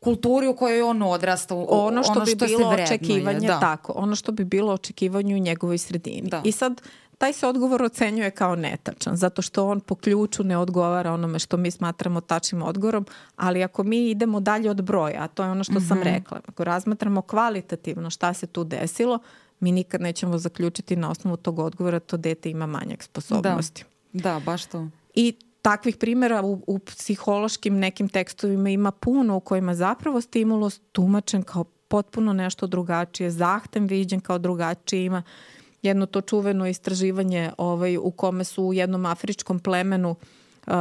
kulturi u kojoj on odrasta,
ono što, ono što bi bilo očekivanje, da. tako, ono što bi bilo očekivanje u njegovoj sredini. Da. I sad taj se odgovor ocenjuje kao netačan, zato što on po ključu ne odgovara onome što mi smatramo tačnim odgovorom, ali ako mi idemo dalje od broja, a to je ono što mm -hmm. sam mhm. rekla, ako razmatramo kvalitativno šta se tu desilo, mi nikad nećemo zaključiti na osnovu tog odgovora to dete ima manjak sposobnosti.
Da, da baš to.
I takvih primjera u, u psihološkim nekim tekstovima ima puno u kojima zapravo stimulus tumačen kao potpuno nešto drugačije, zahtem viđen kao drugačije, ima jedno to čuveno istraživanje ovaj, u kome su u jednom afričkom plemenu uh,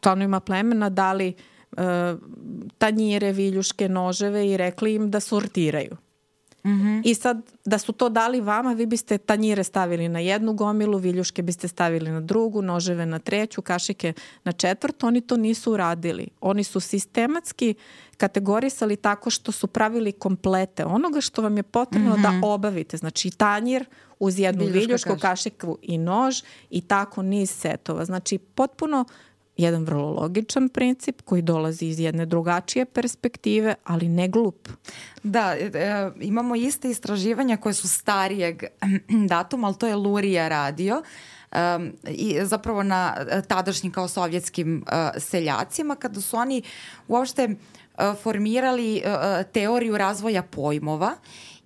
članovima plemena dali uh, tanjire, viljuške, noževe i rekli im da sortiraju. Mm -hmm. I sad, da su to dali vama, vi biste tanjire stavili na jednu gomilu, viljuške biste stavili na drugu, noževe na treću, kašike na četvrtu. Oni to nisu uradili. Oni su sistematski kategorisali tako što su pravili komplete onoga što vam je potrebno mm -hmm. da mhm. obavite. Znači tanjir uz jednu viljušku, kašiku i nož i tako niz setova. Znači potpuno jedan vrlo logičan princip koji dolazi iz jedne drugačije perspektive, ali ne glup.
Da, e, e imamo iste istraživanja koje su starijeg <clears throat> datuma, ali to je Lurija radio um, i zapravo na e, tadašnjim kao sovjetskim uh, seljacima kada su oni uopšte uh, formirali uh, teoriju razvoja pojmova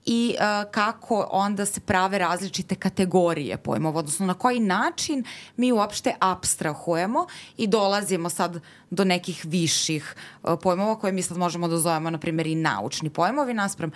i uh, kako onda se prave različite kategorije pojmova, odnosno na koji način mi uopšte abstrahujemo i dolazimo sad do nekih viših uh, pojmova koje mi sad možemo da zovemo, na primjer, i naučni pojmovi naspram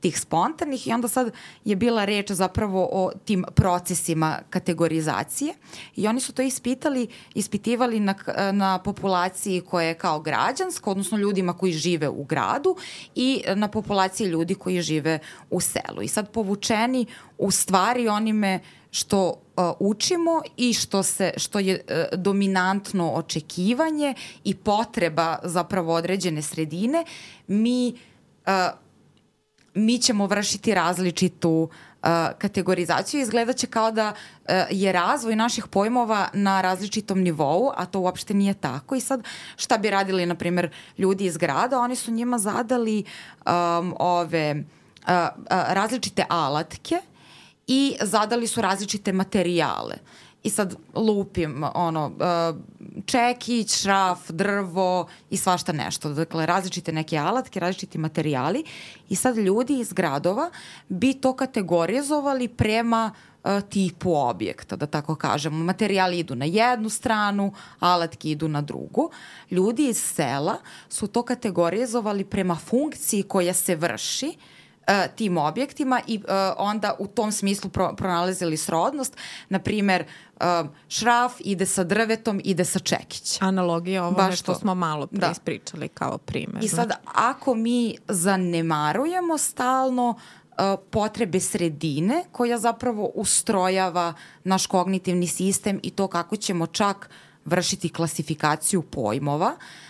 tih spontanih i onda sad je bila reč zapravo o tim procesima kategorizacije i oni su to ispitali, ispitivali na, na populaciji koja je kao građanska, odnosno ljudima koji žive u gradu i na populaciji ljudi koji žive u selu. I sad povučeni u stvari onime što uh, učimo i što se što je uh, dominantno očekivanje i potreba zapravo određene sredine, mi uh, mi ćemo vršiti različitu uh, kategorizaciju. Izgledat će kao da uh, je razvoj naših pojmova na različitom nivou, a to uopšte nije tako. I sad šta bi radili, na primjer, ljudi iz grada? Oni su njima zadali um, ove uh, uh, različite alatke i zadali su različite materijale. I sad lupim, ono, uh, čekić, šraf, drvo i svašta nešto. Dakle, različite neke alatke, različiti materijali. I sad ljudi iz gradova bi to kategorizovali prema uh, tipu objekta, da tako kažemo. Materijali idu na jednu stranu, alatke idu na drugu. Ljudi iz sela su to kategorizovali prema funkciji koja se vrši uh, uh, tim objektima i uh, onda u tom smislu pro, pronalazili srodnost. Na primer, uh, šraf ide sa drvetom, ide sa čekićem.
Analogija ovome Baš što to. smo malo pre da. ispričali kao primer.
I sad, ako mi zanemarujemo stalno potrebe sredine koja zapravo ustrojava naš kognitivni sistem i to kako ćemo čak vršiti klasifikaciju pojmova, uh,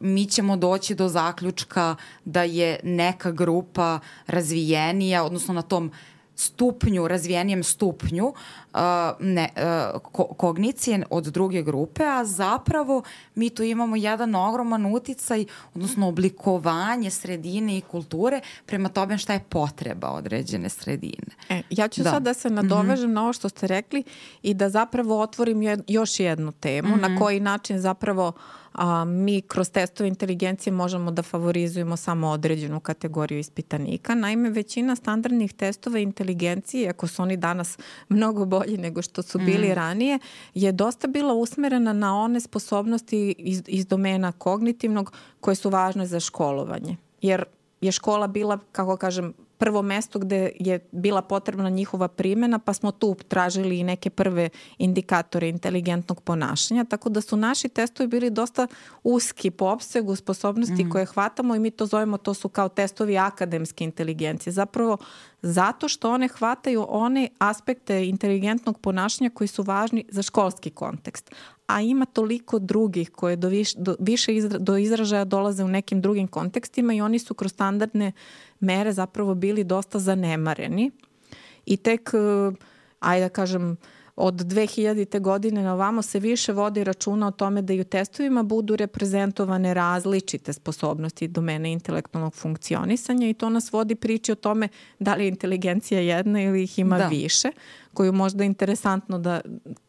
mi ćemo doći do zaključka da je neka grupa razvijenija, odnosno na tom stupnju, razvijenijem stupnju uh, ne, uh, ko kognicije od druge grupe, a zapravo mi tu imamo jedan ogroman uticaj, odnosno oblikovanje sredine i kulture prema tome šta je potreba određene sredine.
E, ja ću da. sad da se nadovežem mm -hmm. na ovo što ste rekli i da zapravo otvorim jed, još jednu temu, mm -hmm. na mhm. koji način zapravo uh, a, mi kroz testove inteligencije možemo da favorizujemo samo određenu kategoriju ispitanika. Naime, većina standardnih testova inteligencije, ako su oni danas mnogo bolji nego što su bili mm. ranije, je dosta bila usmerena na one sposobnosti iz, iz domena kognitivnog koje su važne za školovanje. Jer je škola bila, kako kažem, prvo mesto gde je bila potrebna njihova primena, pa smo tu tražili i neke prve indikatore inteligentnog ponašanja, tako da su naši testovi bili dosta uski po opsegu sposobnosti mm. koje hvatamo i mi to zovemo, to su kao testovi akademske inteligencije. Zapravo zato što one hvataju one aspekte inteligentnog ponašanja koji su važni za školski kontekst a ima toliko drugih koje do, viš, do više izra, do izražaja dolaze u nekim drugim kontekstima i oni su kroz standardne mere zapravo bili dosta zanemareni i tek, eh, ajde da kažem, od 2000. godine na ovamo se više vodi računa o tome da i u testovima budu reprezentovane različite sposobnosti domene intelektualnog funkcionisanja i to nas vodi priči o tome da li je inteligencija jedna ili ih ima da. više, koju možda interesantno da,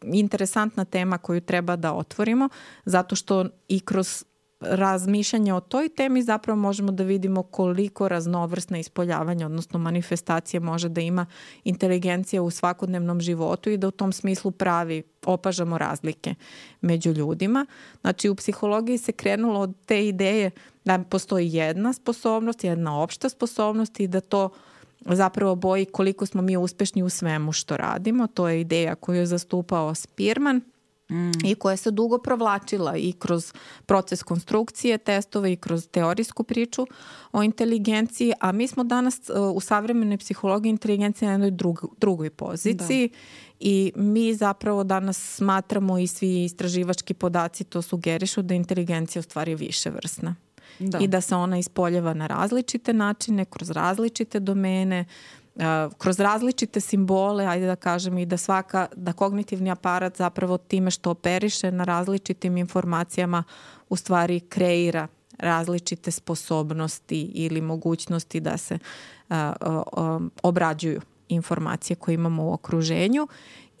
interesantna tema koju treba da otvorimo, zato što i kroz razmišljanje o toj temi zapravo možemo da vidimo koliko raznovrsna ispoljavanja, odnosno manifestacije može da ima inteligencija u svakodnevnom životu i da u tom smislu pravi, opažamo razlike među ljudima. Znači u psihologiji se krenulo od te ideje da postoji jedna sposobnost, jedna opšta sposobnost i da to zapravo boji koliko smo mi uspešni u svemu što radimo. To je ideja koju je zastupao Spirman – Mm. i koja se dugo provlačila i kroz proces konstrukcije testova i kroz teorijsku priču o inteligenciji, a mi smo danas uh, u savremenoj psihologiji inteligencije na jednoj drug, drugoj poziciji da. i mi zapravo danas smatramo i svi istraživački podaci to sugerišu da inteligencija u stvari je više vrsna. Da. I da se ona ispoljeva na različite načine, kroz različite domene, kroz različite simbole, ajde da kažem i da svaka, da kognitivni aparat zapravo time što operiše na različitim informacijama u stvari kreira različite sposobnosti ili mogućnosti da se a, a, a, obrađuju informacije koje imamo u okruženju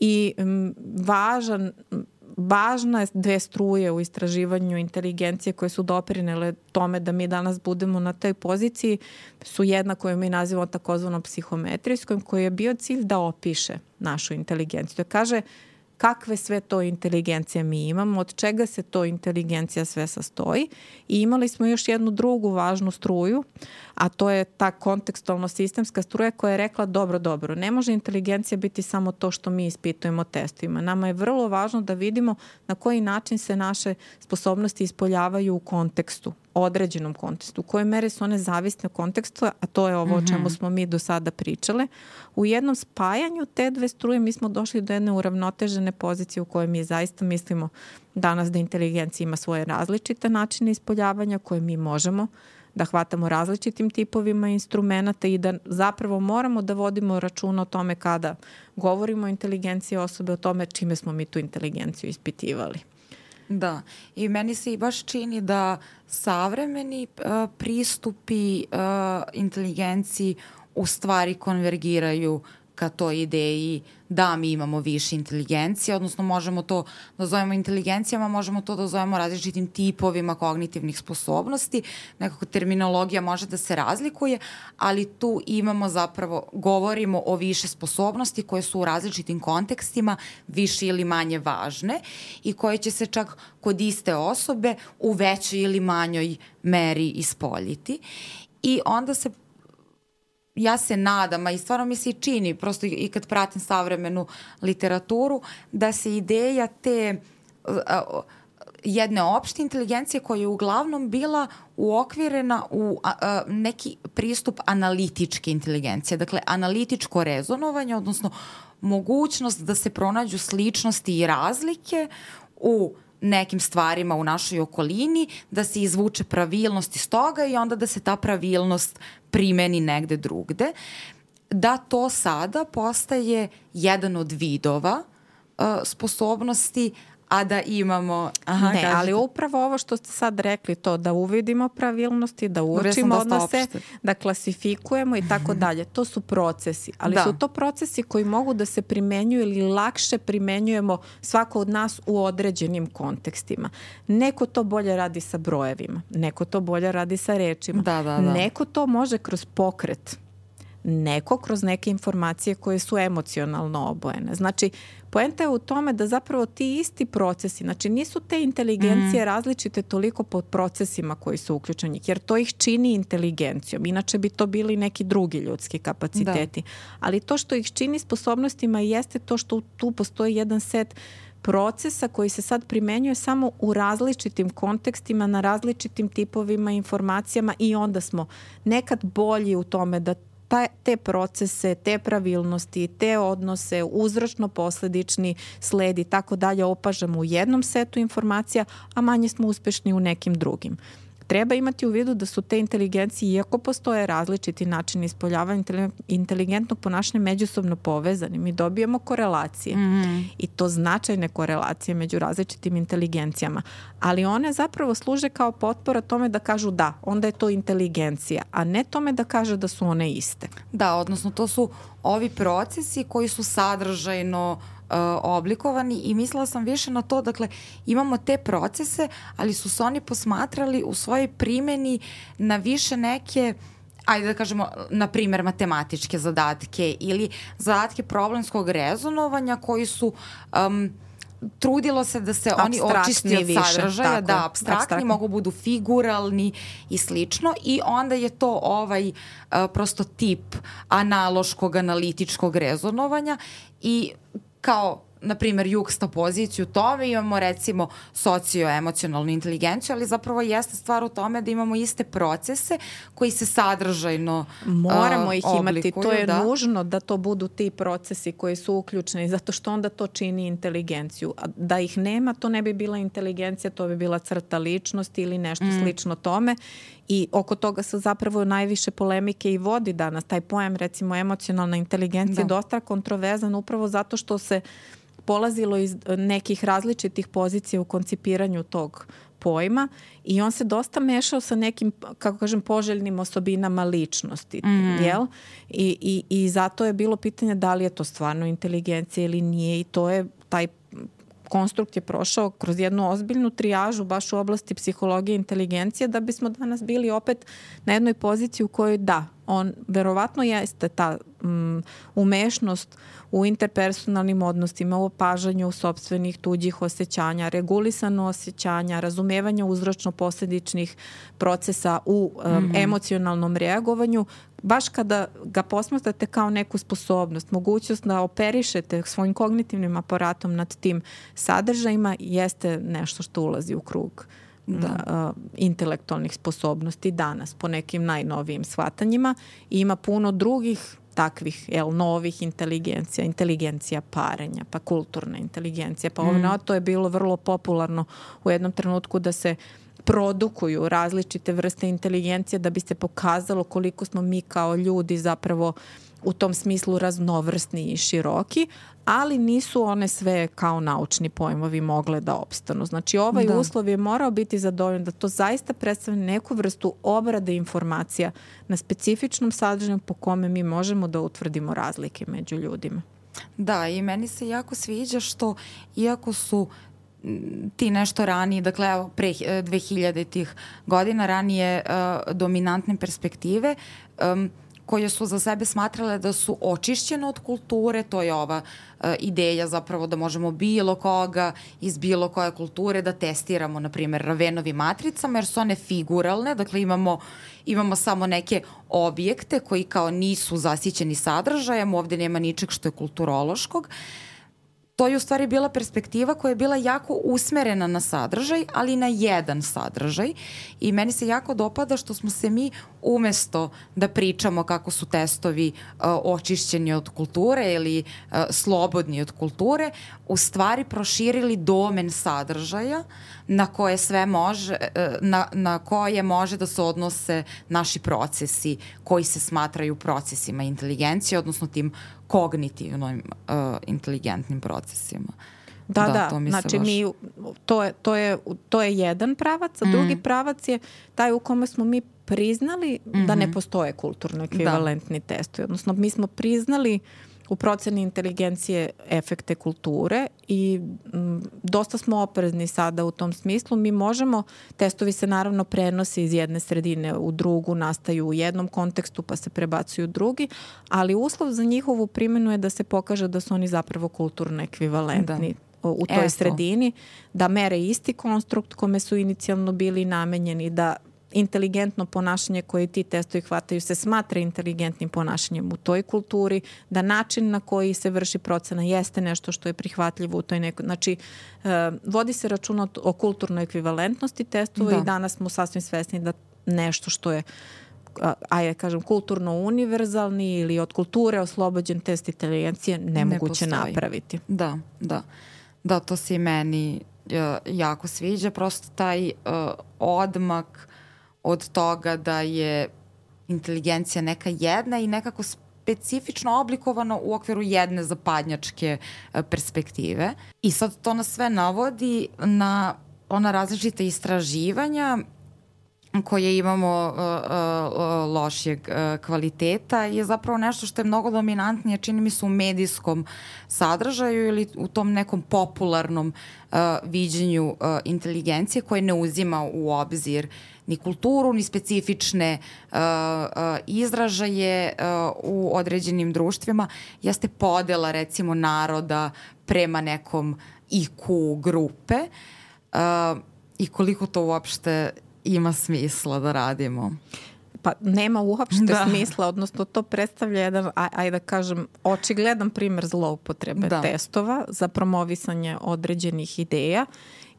i m, važan važne dve struje u istraživanju inteligencije koje su doprinele tome da mi danas budemo na toj poziciji su jedna koju mi nazivamo takozvanom psihometrijskom koji je bio cilj da opiše našu inteligenciju. Da kaže kakve sve to inteligencije mi imamo, od čega se to inteligencija sve sastoji i imali smo još jednu drugu važnu struju, a to je ta kontekstualno sistemska struja koja je rekla dobro, dobro, ne može inteligencija biti samo to što mi ispitujemo testovima. Nama je vrlo važno da vidimo na koji način se naše sposobnosti ispoljavaju u kontekstu određenom kontekstu. U kojoj mere su one zavisne u kontekstu, a to je ovo mm -hmm. o čemu mhm. smo mi do sada pričale. U jednom spajanju te dve struje mi smo došli do jedne uravnotežene pozicije u kojoj mi zaista mislimo danas da inteligencija ima svoje različite načine ispoljavanja koje mi možemo da hvatamo različitim tipovima instrumenta i da zapravo moramo da vodimo računa o tome kada govorimo o inteligenciji osobe, o tome čime smo mi tu inteligenciju ispitivali.
Da, i meni se i baš čini da savremeni uh, pristupi uh, inteligenciji u stvari konvergiraju ka toj ideji da mi imamo više inteligencije, odnosno možemo to da zovemo inteligencijama, možemo to da zovemo različitim tipovima kognitivnih sposobnosti, nekako terminologija može da se razlikuje, ali tu imamo zapravo, govorimo o više sposobnosti koje su u različitim kontekstima više ili manje važne i koje će se čak kod iste osobe u većoj ili manjoj meri ispoljiti. I onda se ja se nadam, a i stvarno mi se i čini, prosto i kad pratim savremenu literaturu, da se ideja te uh, jedne opšte inteligencije koja je uglavnom bila uokvirena u a, a, neki pristup analitičke inteligencije, dakle analitičko rezonovanje, odnosno mogućnost da se pronađu sličnosti i razlike u nekim stvarima u našoj okolini, da se izvuče pravilnost iz toga i onda da se ta pravilnost primeni negde drugde, da to sada postaje jedan od vidova uh, sposobnosti, a da imamo...
Aha, ne, kažete. ali upravo ovo što ste sad rekli, to da uvidimo pravilnosti, da učimo da odnose, opšte. da klasifikujemo i tako dalje. To su procesi, ali da. su to procesi koji mogu da se primenjuju ili lakše primenjujemo svako od nas u određenim kontekstima. Neko to bolje radi sa brojevima, neko to bolje radi sa rečima, da, da, da. neko to može kroz pokret neko kroz neke informacije koje su emocionalno obojene. Znači, poenta je u tome da zapravo ti isti procesi, znači nisu te inteligencije mm. različite toliko po procesima koji su uključeni, jer to ih čini inteligencijom. Inače bi to bili neki drugi ljudski kapaciteti. Da. Ali to što ih čini sposobnostima jeste to što tu postoji jedan set procesa koji se sad primenjuje samo u različitim kontekstima, na različitim tipovima informacijama i onda smo nekad bolji u tome da ta, te procese, te pravilnosti, te odnose, uzročno-posledični sled i tako dalje opažamo u jednom setu informacija, a manje smo uspešni u nekim drugim. Treba imati u vidu da su te inteligencije, iako postoje različiti načini ispoljavanja inteligentnog ponašanja, međusobno povezani. Mi dobijemo korelacije mm -hmm. i to značajne korelacije među različitim inteligencijama. Ali one zapravo služe kao potpora tome da kažu da, onda je to inteligencija, a ne tome da kaže da su one iste.
Da, odnosno to su ovi procesi koji su sadržajno uh, Uh, oblikovani i mislila sam više na to, dakle imamo te procese, ali su se oni posmatrali u svojoj primeni na više neke ajde da kažemo, na primer, matematičke zadatke ili zadatke problemskog rezonovanja koji su um, trudilo se da se oni očisti od sadržaja, tako, da, abstraktni, abstraktni, mogu budu figuralni i slično i onda je to ovaj uh, prosto tip analoškog analitičkog rezonovanja i kao na primjer juksta poziciju tome, imamo recimo socioemocionalnu inteligenciju, ali zapravo jeste stvar u tome da imamo iste procese koji se sadržajno
Moramo
uh,
ih imati, to je da. nužno da to budu ti procesi koji su uključeni, zato što onda to čini inteligenciju. A da ih nema, to ne bi bila inteligencija, to bi bila crta ličnosti ili nešto mm. slično tome i oko toga se zapravo najviše polemike i vodi danas. Taj pojam recimo emocionalna inteligencija da. je dosta kontroverzan upravo zato što se polazilo iz nekih različitih pozicija u koncipiranju tog pojma i on se dosta mešao sa nekim, kako kažem, poželjnim osobinama ličnosti, mm jel? I, i, I zato je bilo pitanje da li je to stvarno inteligencija ili nije i to je taj konstrukt je prošao kroz jednu ozbiljnu trijažu baš u oblasti psihologije i inteligencije da bismo danas bili opet na jednoj poziciji u kojoj da, on verovatno jeste ta um, umešnost u interpersonalnim odnosima, u opažanju sobstvenih tuđih osjećanja, regulisano osjećanja, razumevanje uzročno-posledičnih procesa u um, mm -hmm. emocionalnom reagovanju, baš kada ga posmatrate kao neku sposobnost, mogućnost da operišete svojim kognitivnim aparatom nad tim sadržajima, jeste nešto što ulazi u krug da. uh, intelektualnih sposobnosti danas po nekim najnovijim shvatanjima i ima puno drugih takvih jel, novih inteligencija, inteligencija parenja, pa kulturna inteligencija, pa mm. ovo to je bilo vrlo popularno u jednom trenutku da se produkuju različite vrste inteligencije da bi se pokazalo koliko smo mi kao ljudi zapravo u tom smislu raznovrsni i široki, ali nisu one sve kao naučni pojmovi mogle da opstanu. Znači ovaj da. uslov je morao biti zadovoljan da to zaista predstavlja neku vrstu obrade informacija na specifičnom sadržaju po kome mi možemo da utvrdimo razlike među ljudima.
Da, i meni se jako sviđa što iako su ti nešto ranije, dakle evo pre 2000 tih godina ranije uh, dominantne perspektive um, koje su za sebe smatrale da su očišćene od kulture, to je ova uh, ideja zapravo da možemo bilo koga iz bilo koje kulture da testiramo, na primjer, Ravenovi matricama, jer su one figuralne, dakle imamo, imamo samo neke objekte koji kao nisu zasićeni sadržajem, ovde nema ničeg što je kulturološkog. Uh, to je u stvari bila perspektiva koja je bila jako usmerena na sadržaj, ali na jedan sadržaj. I meni se jako dopada što smo se mi umesto da pričamo kako su testovi uh, očišćeni od kulture ili uh, slobodni od kulture, u stvari proširili domen sadržaja na koje sve može, uh, na, na koje može da se odnose naši procesi koji se smatraju procesima inteligencije, odnosno tim kognitivnim uh, inteligentnim procesima.
Da, da, da. To mi znači baš... mi, to je, to, je, to je jedan pravac, a mm. drugi pravac je taj u kome smo mi priznali mm -hmm. da ne mhm. postoje kulturno ekvivalentni da. testovi. Odnosno, mi smo priznali uh, u proceni inteligencije efekte kulture i m, dosta smo oprezni sada u tom smislu. Mi možemo, testovi se naravno prenose iz jedne sredine u drugu, nastaju u jednom kontekstu pa se prebacuju u drugi, ali uslov za njihovu primjenu je da se pokaže da su oni zapravo kulturno ekvivalentni. Da u toj Eto. sredini, da mere isti konstrukt kome su inicijalno bili namenjeni, da inteligentno ponašanje koje ti testovi hvataju se smatra inteligentnim ponašanjem u toj kulturi, da način na koji se vrši procena jeste nešto što je prihvatljivo u toj nekoj... Znači, e, vodi se računa o kulturnoj ekvivalentnosti testova da. i danas smo sasvim svesni da nešto što je a ja kažem kulturno univerzalni ili od kulture oslobođen test inteligencije nemoguće ne napraviti.
Da, da. Da, to se i meni uh, jako sviđa, prosto taj uh, odmak od toga da je inteligencija neka jedna i nekako specifično oblikovano u okviru jedne zapadnjačke e, perspektive. I sad to nas sve navodi na ona različita istraživanja koje imamo uh, uh, lošijeg uh, kvaliteta je zapravo nešto što je mnogo dominantnije, čini mi se u medijskom sadržaju ili u tom nekom popularnom uh, viđenju uh, inteligencije koje ne uzima u obzir ni kulturu, ni specifične uh, uh, izražaje uh, u određenim društvima, jeste podela recimo naroda prema nekom IQ grupe uh, i koliko to uopšte ima smisla da radimo?
Pa nema uopšte da. smisla, odnosno to predstavlja jedan, ajde da kažem, očigledan primer zloupotrebe da. testova za promovisanje određenih ideja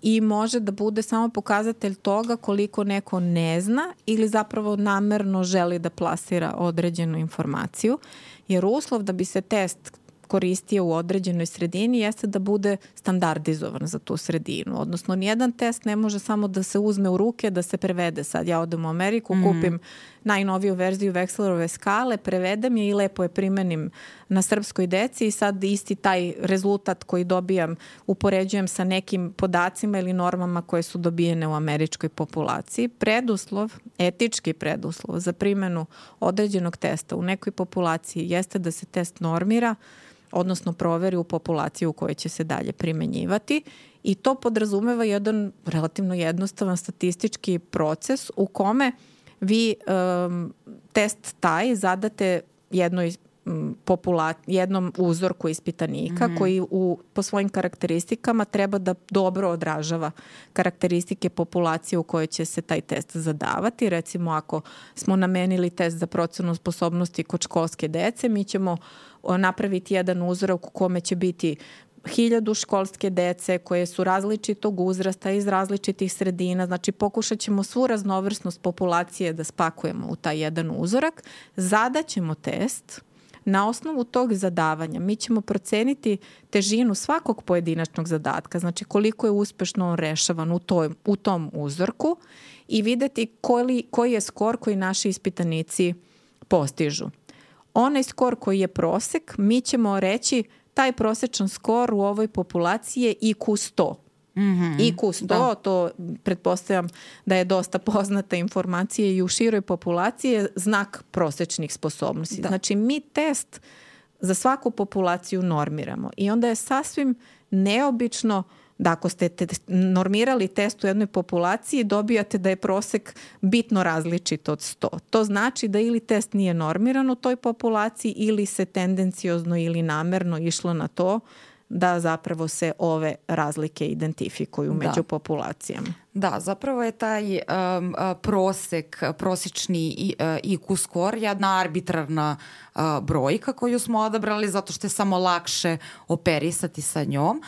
i može da bude samo pokazatelj toga koliko neko ne zna ili zapravo namerno želi da plasira određenu informaciju. Jer uslov da bi se test koristio u određenoj sredini jeste da bude standardizovan za tu sredinu. Odnosno, nijedan test ne može samo da se uzme u ruke, da se prevede. Sad ja odem u Ameriku, mm. kupim najnoviju verziju Wexlerove skale, prevedem je i lepo je primenim na srpskoj deci i sad isti taj rezultat koji dobijam upoređujem sa nekim podacima ili normama koje su dobijene u američkoj populaciji. Preduslov, etički preduslov za primenu određenog testa u nekoj populaciji jeste da se test normira, odnosno proveri u populaciju u kojoj će se dalje primenjivati i to podrazumeva jedan relativno jednostavan statistički proces u kome vi um, test taj zadate jednoj popula jednom uzorku ispitanika mm -hmm. koji u, po svojim karakteristikama treba da dobro odražava karakteristike populacije u kojoj će se taj test zadavati. Recimo ako smo namenili test za procenu sposobnosti kod školske dece, mi ćemo napraviti jedan uzorak u kome će biti hiljadu školske dece koje su različitog uzrasta iz različitih sredina. Znači pokušat ćemo svu raznovrsnost populacije da spakujemo u taj jedan uzorak. Zadaćemo test Na osnovu tog zadavanja mi ćemo proceniti težinu svakog pojedinačnog zadatka, znači koliko je uspešno on rešavan u, toj, u tom uzorku i videti koji, koji je skor koji naši ispitanici postižu. Onaj skor koji je prosek, mi ćemo reći taj prosečan skor u ovoj populaciji je IQ 100. Mm -hmm. IQ 100, da. to pretpostavljam da je dosta <laughs> poznata informacija i u široj populaciji je znak prosečnih sposobnosti. Da. Znači mi test za svaku populaciju normiramo i onda je sasvim neobično da ako ste te normirali test u jednoj populaciji dobijate da je prosek bitno različit od 100. To znači da ili test nije normiran u toj populaciji ili se tendenciozno ili namerno išlo na to da zapravo se ove razlike identifikuju da. među populacijama.
Da, zapravo je taj um, prosek, prosečni uh, IQ skor jedna arbitrarna uh, brojka koju smo odabrali zato što je samo lakše operisati sa njom,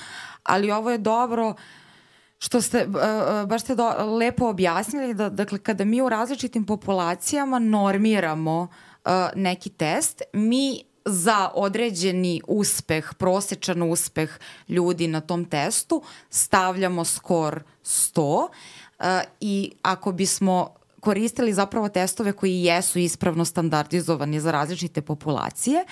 ali ovo je dobro što ste, uh, baš ste do, lepo objasnili da dakle, kada mi u različitim populacijama normiramo uh, neki test, mi za određeni uspeh, prosečan uspeh ljudi na tom testu stavljamo skor 100 uh, i ako bismo koristili zapravo testove koji jesu ispravno standardizovani za različite populacije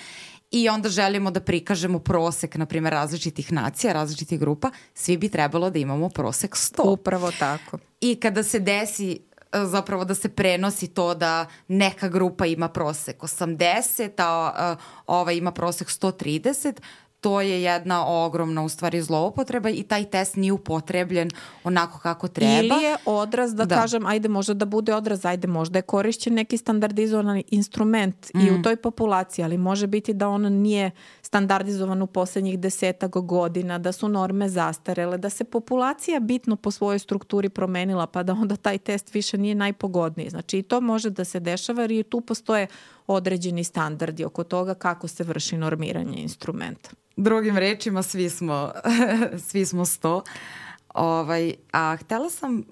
i onda želimo da prikažemo prosek, na primjer, različitih nacija, različitih grupa, svi bi trebalo da imamo prosek 100.
Upravo tako.
I kada se desi E, zapravo da se prenosi to da neka grupa ima prosek 80, a ova ima prosek 130, to je jedna ogromna u stvari zloupotreba i taj test nije upotrebljen onako kako treba.
Ili je odraz da, da. kažem, ajde možda da bude odraz, ajde možda je korišćen neki standardizovan instrument mm. i u mm. toj populaciji, ali može biti da on nije standardizovan u poslednjih desetak godina, da su norme zastarele, da se populacija bitno po svojoj strukturi promenila pa da onda taj test više nije najpogodniji. Znači i to može da se dešava jer i tu postoje određeni standardi oko toga kako se vrši normiranje instrumenta.
Drugim rečima, svi smo, <laughs> svi smo sto. Ovaj, a htela sam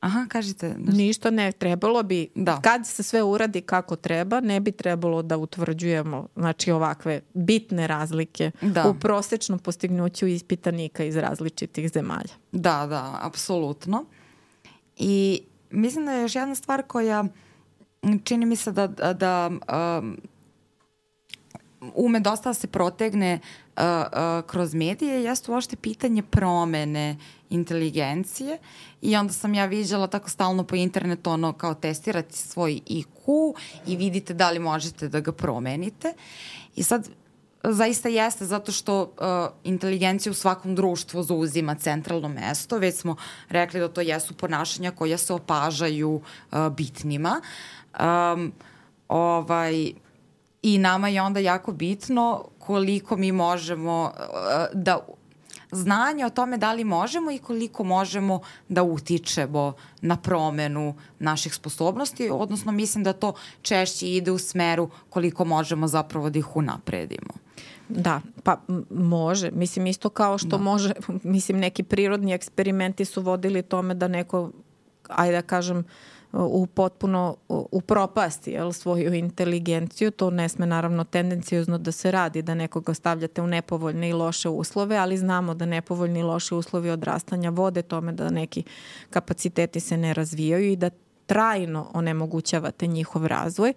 Aha, kažite.
Nešto. Ništa ne, trebalo bi, da. kad se sve uradi kako treba, ne bi trebalo da utvrđujemo znači, ovakve bitne razlike da. u prosečnom postignuću ispitanika iz različitih zemalja.
Da, da, apsolutno. I mislim da je još jedna stvar koja čini mi se da, da, da um, ume dosta da se protegne uh, uh, kroz medije jeste uošte pitanje promene inteligencije. I onda sam ja viđala tako stalno po internetu ono kao testirati svoj IQ i vidite da li možete da ga promenite. I sad zaista jeste zato što uh, inteligencija u svakom društvu zauzima centralno mesto, već smo rekli da to jesu ponašanja koja se opažaju uh, bitnima. Um, ovaj, I nama je onda jako bitno koliko mi možemo uh, da znanje o tome da li možemo i koliko možemo da utičemo na promenu naših sposobnosti, odnosno mislim da to češće ide u smeru koliko možemo zapravo da ih unapredimo.
Da, pa može. Mislim isto kao što da. može, <laughs> mislim neki prirodni eksperimenti su vodili tome da neko, ajde da kažem, uh, u potpuno u propasti jel, svoju inteligenciju. To ne sme naravno tendencijozno da se radi, da nekoga stavljate u nepovoljne i loše uslove, ali znamo da nepovoljni i loše uslovi odrastanja vode tome da neki kapaciteti se ne razvijaju i da trajno onemogućavate njihov razvoj.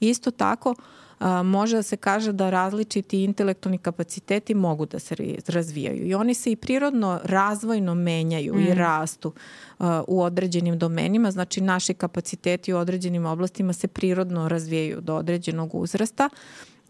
Isto tako, uh, a, može da se kaže da različiti intelektualni kapaciteti mogu da se razvijaju i oni se i prirodno razvojno menjaju mm. i rastu a, u određenim domenima, znači naši kapaciteti u određenim oblastima se prirodno razvijaju do određenog uzrasta.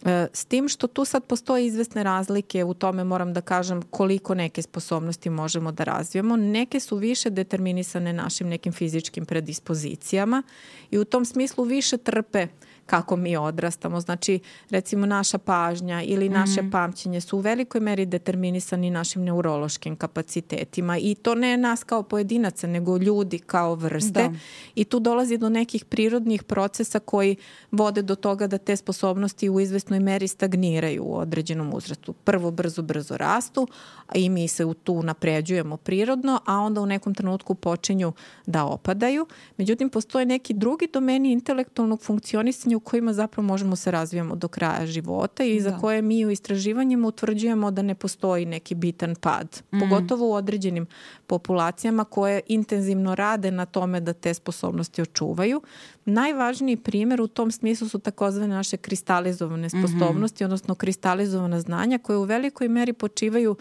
E, s tim što tu sad postoje izvesne razlike u tome moram da kažem koliko neke sposobnosti možemo da razvijemo. Neke su više determinisane našim nekim fizičkim predispozicijama i u tom smislu više trpe uh, kako mi odrastamo. Znači, recimo naša pažnja ili naše mm -hmm. pamćenje su u velikoj meri determinisani našim neurološkim kapacitetima i to ne nas kao pojedinaca, nego ljudi kao vrste. Da. I tu dolazi do nekih prirodnih procesa koji vode do toga da te sposobnosti u izvesnoj meri stagniraju u određenom uzrastu. Prvo brzo, brzo rastu i mi se tu napređujemo prirodno, a onda u nekom trenutku počinju da opadaju. Međutim, postoje neki drugi domeni intelektualnog funkcionisanja u kojima zapravo možemo se razvijamo do kraja života i da. za koje mi u istraživanjima utvrđujemo da ne postoji neki bitan pad. Mm. Pogotovo u određenim populacijama koje intenzivno rade na tome da te sposobnosti očuvaju. Najvažniji primer u tom smislu su takozvane naše kristalizovane mhm. sposobnosti, mm -hmm. odnosno kristalizovana znanja koje u velikoj meri počivaju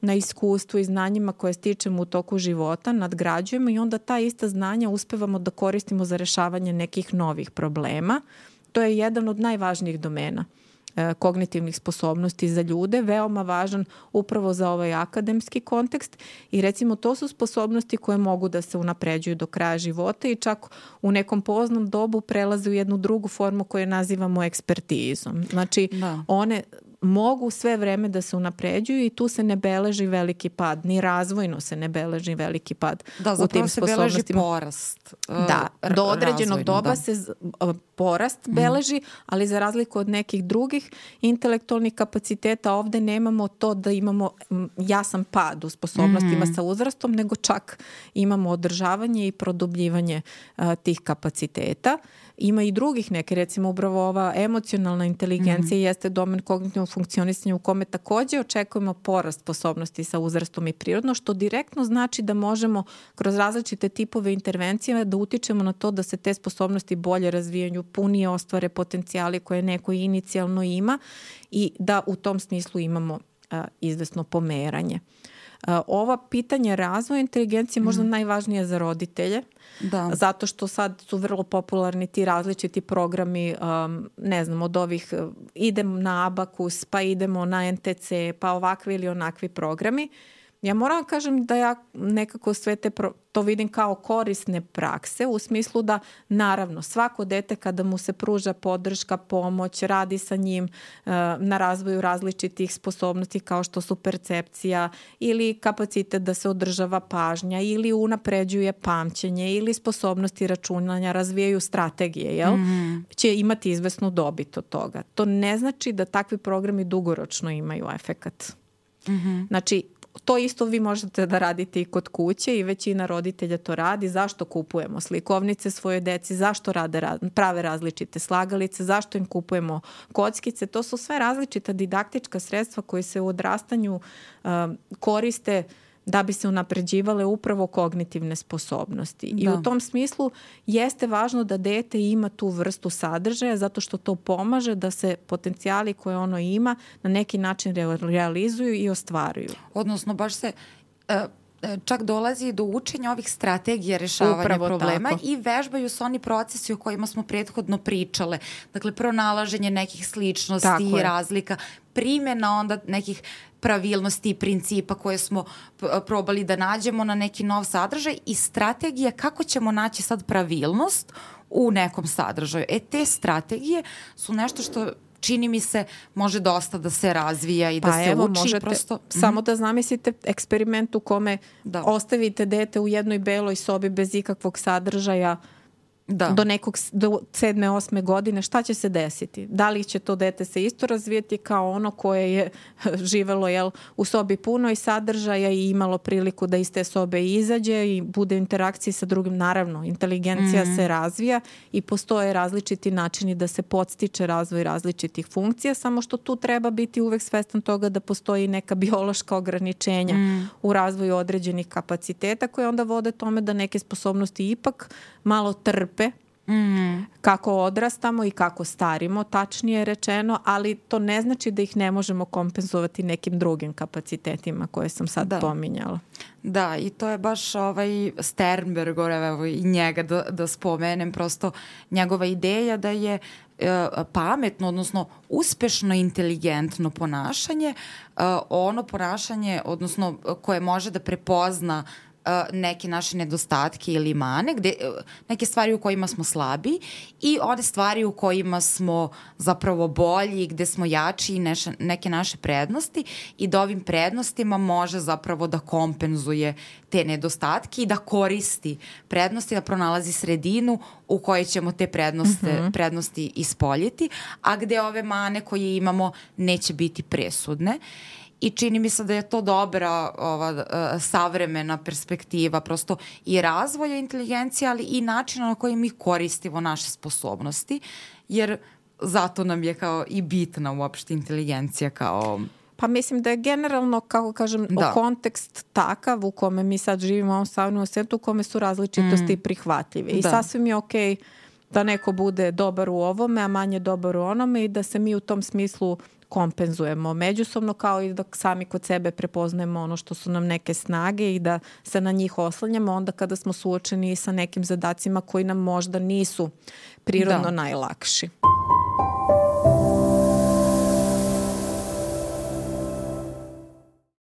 na iskustvu i znanjima koje stičemo u toku života, nadgrađujemo i onda ta ista znanja uspevamo da koristimo za rešavanje nekih novih problema. To je jedan od najvažnijih domena e, kognitivnih sposobnosti za ljude, veoma važan upravo za ovaj akademski kontekst i recimo to su sposobnosti koje mogu da se unapređuju do kraja života i čak u nekom poznom dobu prelaze u jednu drugu formu koju nazivamo ekspertizom. Znači da. one mogu sve vreme da se unapređuju i tu se ne beleži veliki pad, ni razvojno se ne beleži veliki pad
da, u tim se beleži porast.
Uh, da, do određenog doba da. se uh, porast mm. beleži, ali za razliku od nekih drugih intelektualnih kapaciteta ovde nemamo to da imamo jasan pad u sposobnostima mm. sa uzrastom, nego čak imamo održavanje i produbljivanje uh, tih kapaciteta. Ima i drugih neke, recimo upravo ova emocionalna inteligencija mm. jeste domen kognitivnog funkcionisanja u kome takođe očekujemo porast sposobnosti sa uzrastom i prirodno, što direktno znači da možemo kroz različite tipove intervencije da utičemo na to da se te sposobnosti bolje razvijaju, punije ostvare potencijali koje neko inicijalno ima i da u tom smislu imamo a, izvesno pomeranje. A, ova pitanje razvoja inteligencije je možda mm. najvažnije za roditelje, Da. Zato što sad su vrlo popularni ti različiti programi, um, ne znam, od ovih idem na Abakus, pa idemo na NTC, pa ovakvi ili onakvi programi. Ja moram da kažem da ja nekako sve te pro, to vidim kao korisne prakse u smislu da naravno svako dete kada mu se pruža podrška, pomoć, radi sa njim uh, na razvoju različitih sposobnosti kao što su percepcija ili kapacitet da se održava pažnja ili unapređuje pamćenje ili sposobnosti računanja, razvijaju strategije, jel? Mm će imati izvesnu dobit od toga. To ne znači da takvi programi dugoročno imaju efekat. Mm -hmm. Znači, to isto vi možete da radite i kod kuće i većina roditelja to radi. Zašto kupujemo slikovnice svoje deci, zašto rade, prave različite slagalice, zašto im kupujemo kockice. To su sve različita didaktička sredstva koje se u odrastanju uh, koriste uh, da bi se unapređivale upravo kognitivne sposobnosti. Da. I u da. tom smislu jeste važno da dete ima tu vrstu sadržaja zato što to pomaže da se potencijali koje ono ima na neki način realizuju i ostvaruju.
Odnosno baš se uh, čak dolazi do učenja ovih strategija rešavanja Upravo problema tako. i vežbaju se oni procesi o kojima smo prethodno pričale. Dakle, pronalaženje nekih sličnosti tako i razlika, primjena onda nekih pravilnosti i principa koje smo probali da nađemo na neki nov sadržaj i strategija kako ćemo naći sad pravilnost u nekom sadržaju. E, te strategije su nešto što čini mi se može dosta da se razvija i da pa da se evo, uči. Možete prosto...
Samo mm. da zamislite eksperiment u kome da. ostavite dete u jednoj beloj sobi bez ikakvog sadržaja da. do nekog do sedme, osme godine, šta će se desiti? Da li će to dete se isto razvijeti kao ono koje je <laughs> živelo jel, u sobi puno i sadržaja i imalo priliku da iz te sobe izađe i bude u interakciji sa drugim. Naravno, inteligencija mm -hmm. se razvija i postoje različiti načini da se podstiče razvoj različitih funkcija, samo što tu treba biti uvek svestan toga da postoji neka <laughs> biološka ograničenja mm. u razvoju određenih kapaciteta koje onda vode tome da neke sposobnosti ipak malo trpe Mm. kako odrastamo i kako starimo, tačnije rečeno, ali to ne znači da ih ne možemo kompenzovati nekim drugim kapacitetima koje sam sad da. pominjala.
Da, i to je baš ovaj Sternberg, evo i njega da, da spomenem, prosto njegova ideja da je e, pametno, odnosno uspešno inteligentno ponašanje, e, ono ponašanje, odnosno koje može da prepozna uh, neke naše nedostatke ili mane, gde, neke stvari u kojima smo slabi i one stvari u kojima smo zapravo bolji, gde smo jači i neša, neke naše prednosti i da ovim prednostima može zapravo da kompenzuje te nedostatke i da koristi prednosti, da pronalazi sredinu u kojoj ćemo te prednosti, mm -hmm. prednosti ispoljiti, a gde ove mane koje imamo neće biti presudne. I čini mi se da je to dobra ova, uh, savremena perspektiva prosto i razvoja inteligencije, ali i načina na koji mi koristimo naše sposobnosti, jer zato nam je kao i bitna uopšte inteligencija kao
Pa mislim da je generalno, kako kažem, da. kontekst takav u kome mi sad živimo u ovom savnom svetu u kome su različitosti mm. prihvatljive. I da. sasvim je okej okay da neko bude dobar u ovome, a manje dobar u onome i da se mi u tom smislu kompenzujemo međusobno kao i da sami kod sebe prepoznajemo ono što su nam neke snage i da se na njih oslanjamo onda kada smo suočeni sa nekim zadacima koji nam možda nisu prirodno da. najlakši.